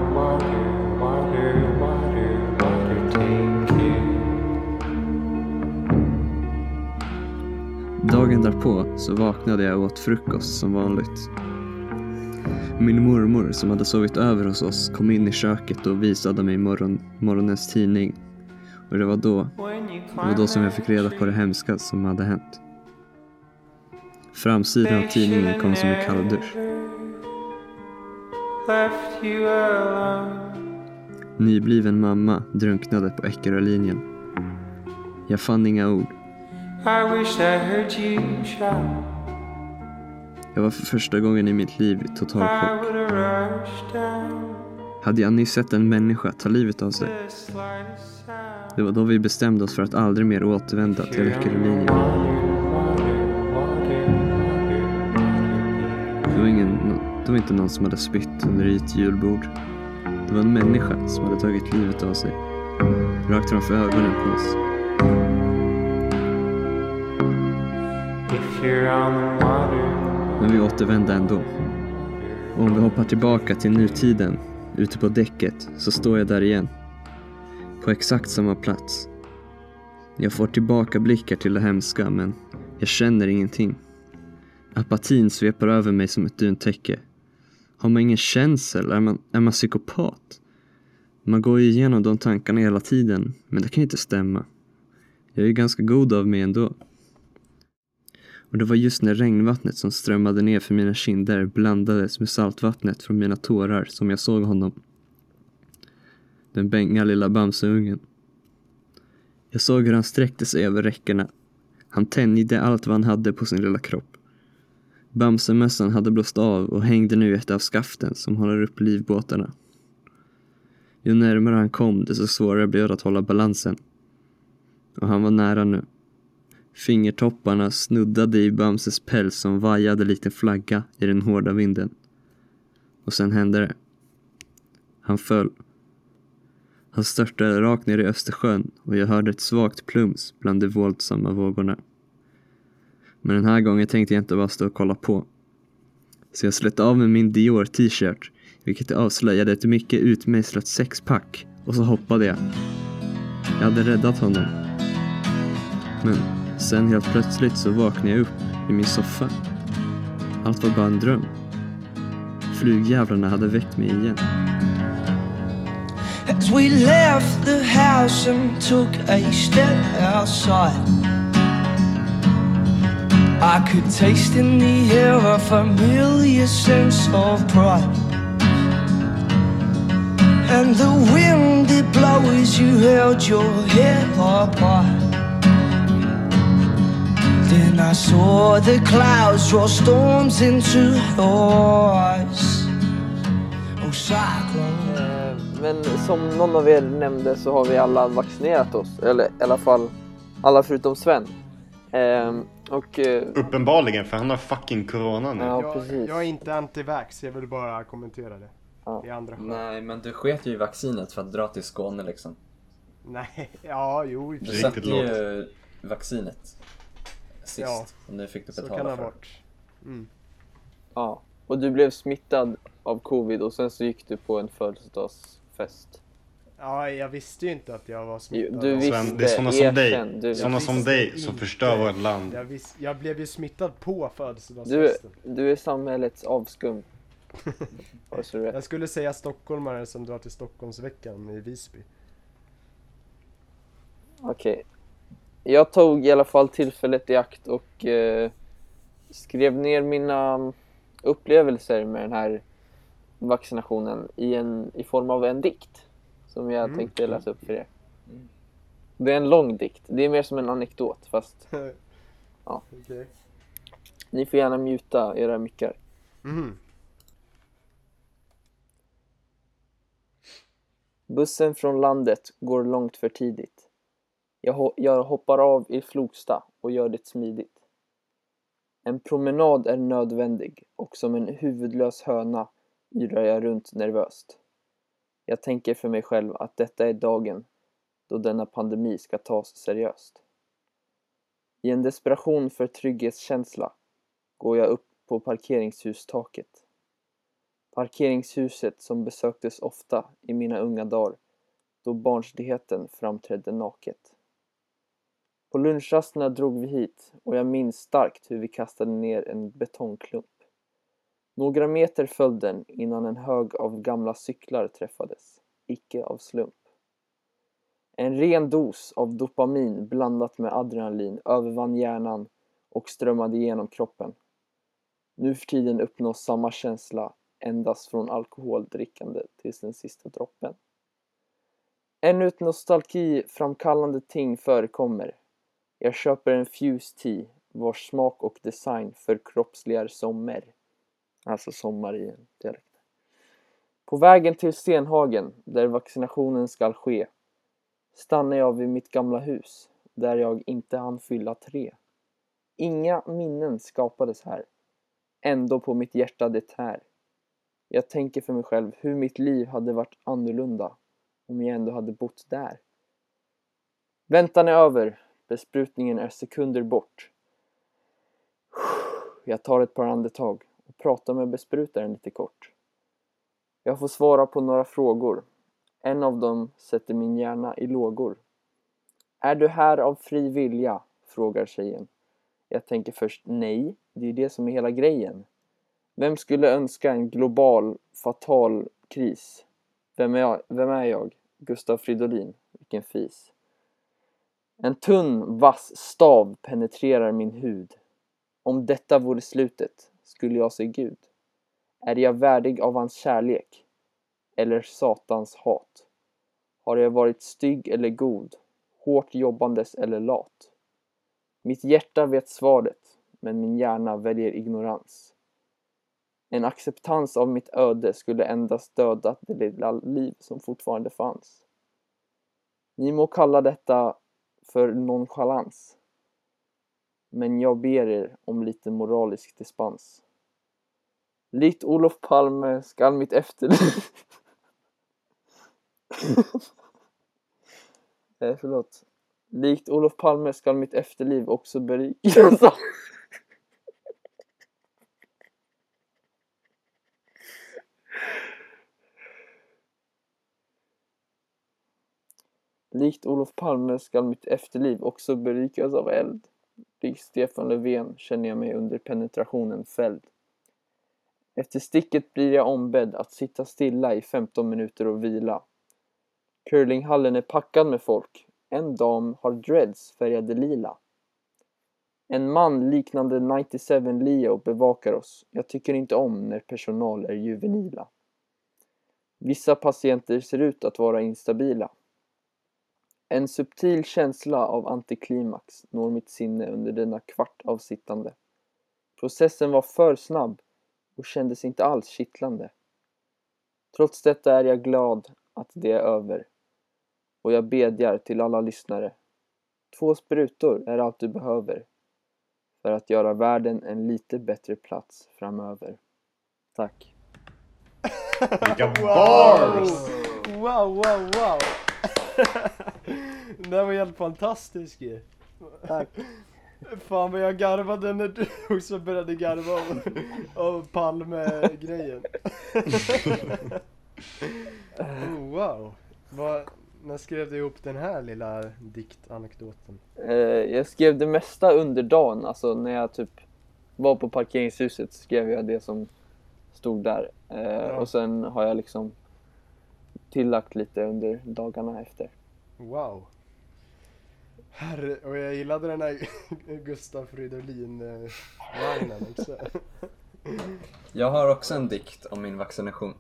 Dagen därpå så vaknade jag och åt frukost som vanligt. Min mormor som hade sovit över hos oss kom in i köket och visade mig morgon, morgonens tidning. Och det var då, det var då som jag fick reda på det hemska som hade hänt. Framsidan av tidningen kom som en kalldusch. Nybliven mamma drunknade på Eckerölinjen. Jag fann inga ord. I wish I heard you shout. Jag var för första gången i mitt liv i total chock. Hade jag nyss sett en människa ta livet av sig? Det var då vi bestämde oss för att aldrig mer återvända till Eckerölinjen. Det var, ingen, det var inte någon som hade spytt under ett julbord. Det var en människa som hade tagit livet av sig. Rakt framför ögonen på oss. Men vi återvände ändå. Och om vi hoppar tillbaka till nutiden, ute på däcket, så står jag där igen. På exakt samma plats. Jag får tillbaka blickar till det hemska, men jag känner ingenting. Apatin sveper över mig som ett duntäcke. Har man ingen känsel? Är man, är man psykopat? Man går ju igenom de tankarna hela tiden, men det kan ju inte stämma. Jag är ju ganska god av mig ändå. Och det var just när regnvattnet som strömmade ner för mina kinder blandades med saltvattnet från mina tårar som jag såg honom. Den bänga lilla Bamseungen. Jag såg hur han sträckte sig över räckena. Han tänjde allt vad han hade på sin lilla kropp. Bamsemössan hade blåst av och hängde nu i ett av skaften som håller upp livbåtarna. Ju närmare han kom desto svårare blev det att hålla balansen. Och han var nära nu. Fingertopparna snuddade i Bamses päls som vajade likt en flagga i den hårda vinden. Och sen hände det. Han föll. Han störtade rakt ner i Östersjön och jag hörde ett svagt plums bland de våldsamma vågorna. Men den här gången tänkte jag inte bara stå och kolla på. Så jag slet av med min Dior t-shirt, vilket avslöjade ett mycket utmejslat sexpack, och så hoppade jag. Jag hade räddat honom. Men sen helt plötsligt så vaknade jag upp i min soffa. Allt var bara en dröm. Flugjävlarna hade väckt mig igen. As we left the house and took a step outside, I could taste in the air a familiar sense of pride. And the wind it blows, you held your head apart. Then I saw the clouds draw storms into your eyes. Oh, cyclone. Eh, men som någon av er nämnde så har vi alla vaccinerat oss. Eller i alla fall alla förutom Sven. Ehm, och... eh, Uppenbarligen, för han har fucking corona nu. Ja, jag, precis. jag är inte anti-vax, jag vill bara kommentera det. I andra skäl. Nej, men du sket ju i vaccinet för att dra till Skåne liksom. Nej, ja, jo. Du satte ju vaccinet sist Ja, och nu fick du så betala kan det ha för det. varit. Mm. Ja, och du blev smittad av covid och sen så gick du på en födelsedagsfest. Ja, jag visste ju inte att jag var smittad. du visste, Sven, det är såna som dig, du- såna Jag som dig som förstör vårt land. Jag, vis, jag blev ju smittad på Du, födelsedagsfesten. du är samhällets avskum. Du så. Jag skulle säga stockholmare som drar till Stockholmsveckan i Visby. Okej. Jag tog i alla fall tillfället i akt och eh, skrev ner mina upplevelser med den här vaccinationen i, en, i form av en dikt som jag Mm. tänkte läsa upp för er. Det är en lång dikt. Det är mer som en anekdot fast ja. Ni får gärna muta era mickar. Mhm. Bussen från landet går långt för tidigt. Jag, ho- jag hoppar av i Flogsta och gör det smidigt. En promenad är nödvändig och som en huvudlös höna yrar jag runt nervöst. Jag tänker för mig själv att detta är dagen då denna pandemi ska tas seriöst. I en desperation för trygghetskänsla går jag upp på parkeringshustaket. Parkeringshuset som besöktes ofta i mina unga dagar då barnsligheten framträdde naket. På lunchrasterna drog vi hit och jag minns starkt hur vi kastade ner en betongklump. Några meter föll den innan en hög av gamla cyklar träffades, icke av slump. En ren dos av dopamin blandat med adrenalin övervann hjärnan och strömmade genom kroppen. Nu för tiden uppnås samma känsla endast från alkoholdrickande tills den sista droppen. Ännu ett nostalgiframkallande ting förekommer. Jag köper en Fuse Tea vars smak och design förkroppsligar sommar. Alltså sommar i en dialekt. På vägen till Stenhagen, där vaccinationen skall ske, stannar jag vid mitt gamla hus, där jag inte hann fylla tre. Inga minnen skapades här. Ändå på mitt hjärta det tär. Jag tänker för mig själv hur mitt liv hade varit annorlunda om jag ändå hade bott där. Väntan är över, besprutningen är sekunder bort. Jag tar ett par andetag och pratar med besprutaren lite kort. Jag får svara på några frågor. En av dem sätter min hjärna i lågor. Är du här av fri vilja? frågar tjejen. Jag tänker först nej, det är ju det som är hela grejen. Vem skulle önska en global, fatal kris? Vem är jag? Vem är jag? Gustav Fridolin. Vilken fis. En tunn, vass stav penetrerar min hud. Om detta vore slutet skulle jag se Gud. Är jag värdig av hans kärlek? Eller satans hat? Har jag varit stygg eller god? Hårt jobbandes eller lat? Mitt hjärta vet svaret, men min hjärna väljer ignorans. En acceptans av mitt öde skulle endast döda det lilla liv som fortfarande fanns. Ni må kalla detta för nonchalans. Men jag ber er om lite moralisk dispens. Likt Olof Palme skall mitt efterliv... eh, förlåt. Likt Olof Palme skall mitt efterliv också berikas Likt Olof Palme skall mitt efterliv också berikas av eld. Likt Stefan Löfven känner jag mig under penetrationen fälld. Efter sticket blir jag ombedd att sitta stilla i 15 minuter och vila. Curlinghallen är packad med folk. En dam har dreads färgade lila. En man liknande 97 Leo bevakar oss. Jag tycker inte om när personal är juvenila. Vissa patienter ser ut att vara instabila. En subtil känsla av antiklimax når mitt sinne under denna kvart av sittande. Processen var för snabb och kändes inte alls kittlande. Trots detta är jag glad att det är över. Och jag bedjar till alla lyssnare. Två sprutor är allt du behöver för att göra världen en lite bättre plats framöver. Tack. Vilka Wow! bars! Wow, wow, wow! Det där var helt fantastiskt ju. Tack. Fan vad jag garvade när du också började garva av, av Palme-grejen. oh, wow! Vad, när skrev du ihop den här lilla diktanekdoten? Eh, jag skrev det mesta under dagen, alltså när jag typ var på parkeringshuset skrev jag det som stod där. Eh, Ja. Och sen har jag liksom tillagt lite under dagarna efter. Wow! Herre, och jag gillade den här Gustaf Fridolin-vagnen också. Jag har också en dikt om min vaccination.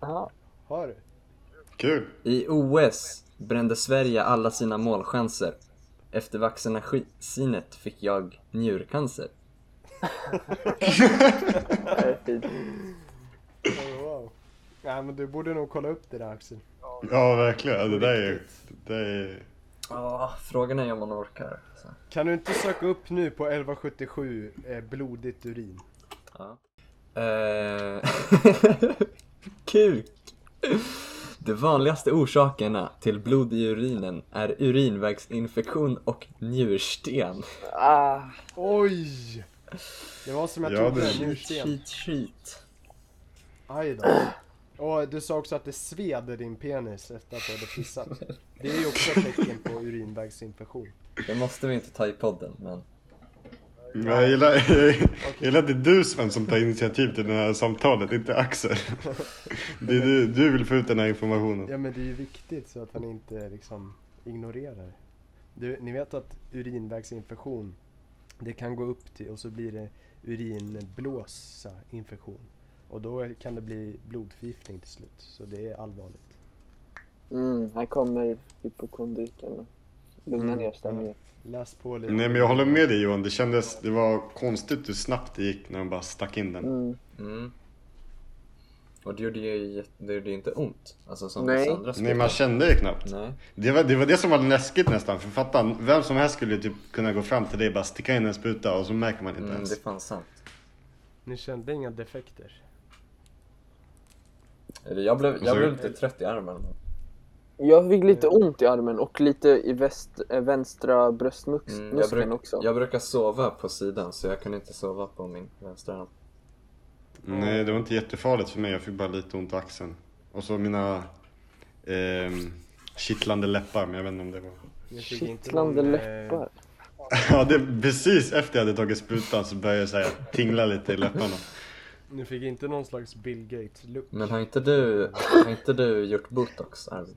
Aha. Har du? Kul! I OS brände Sverige alla sina målchanser. Efter vaccinationet fick jag njurcancer. Oh, wow. Nej men du borde nog kolla upp det där Axel. Ja, verkligen. Det där är Det är... Ja, frågan är om man orkar. Så. Kan du inte söka upp nu på 1177 eh, blodigt urin? Ja. Eh, Kuk! De vanligaste orsakerna till blod i urinen är urinvägsinfektion och njursten. Ah, Oj! Det var som jag Ja, trodde, njursten. Skit, skit. Aj då. Och du sa också att det sved i din penis efter att du hade pissat. Det är ju också ett tecken på urinvägsinfektion. Det måste vi inte ta i podden, men Men jag gillar, jag gillar att det är du Sven som tar initiativ till det här samtalet, inte Axel. Det är du, du vill få ut den här informationen. Ja men det är ju viktigt så att han inte liksom ignorerar. Du, ni vet att urinvägsinfektion, det kan gå upp till och så blir det urinblåsa infektion. Och då kan det bli blodförgiftning till slut. Så det är allvarligt. mm, här kommer hypokondriken. Lugna Mm, ner stämningen. Läs på lite. Nej men jag håller med dig Johan, det kändes, det var konstigt hur snabbt det gick när de bara stack in den. Mm. mm. Och det gjorde ju det gjorde inte ont. Alltså som Nej. vissa andra Nej sprutor. man kände det knappt. Nej. Det var, det var det som var läskigt nästan, för fatta, vem som helst skulle typ kunna gå fram till dig och bara sticka in en spruta och så märker man inte Mm, ens. det är fan sant. Ni kände inga defekter? Eller jag blev, jag så- blev lite trött i armen. Jag fick lite ont i armen och lite i väst, äh, vänstra bröstmuskeln Mm, jag, bruk, också. jag brukar sova på sidan så jag kunde inte sova på min vänstra hand. Nej det var inte jättefarligt för mig, jag fick bara lite ont i axeln. Och så mina ehm, kittlande läppar, men jag vet inte om det var... Kittlande någon, läppar. Ja, det, precis efter jag hade tagit sprutan så började jag så här, tingla lite i läpparna. Ni fick inte någon slags Bill Gates-look? Men har inte du, har inte du gjort botox Arvid?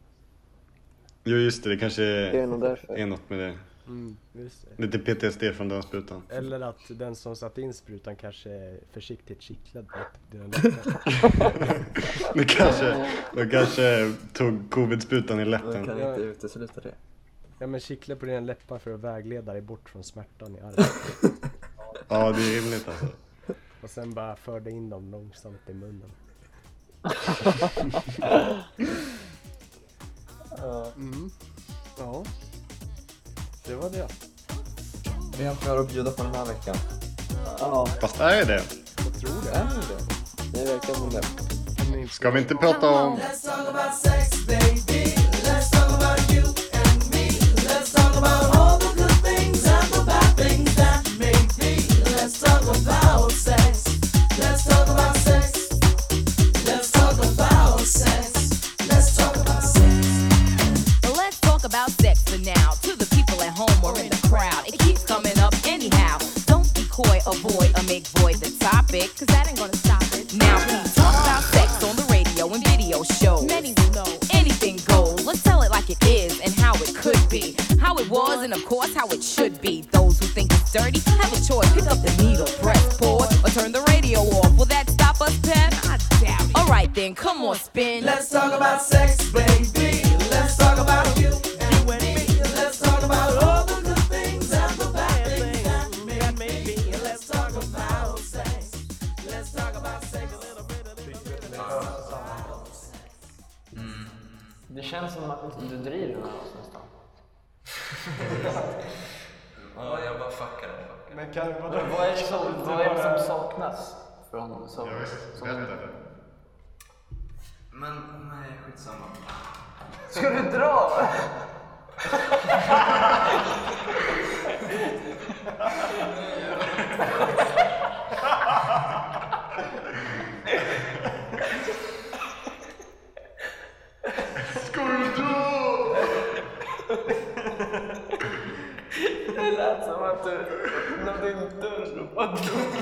Jo just det, det kanske Det är nog därför. är något med det. Mm, just det. Lite PTSD från den sprutan. Eller att den som satte in sprutan kanske försiktigt kittlade upp dina läppar. Det kanske, de kanske tog covid-sprutan i läppen. kan inte utesluta det. Ja men kittla på dina läppar för att vägleda dig bort från smärtan i armen. Ja, det är rimligt alltså. Och sen bara förde in dem långsamt i munnen. Mm. Ja. Det var det. Vi har mer att bjuda på den här veckan. Ja, Fast är det? Jag tror det. Är det? det verkar som det. Ska vi inte prata om... nej, skitsamma. Ska du dra? Ska du dra? Det lät som att du öppnade din dörr och bara drog.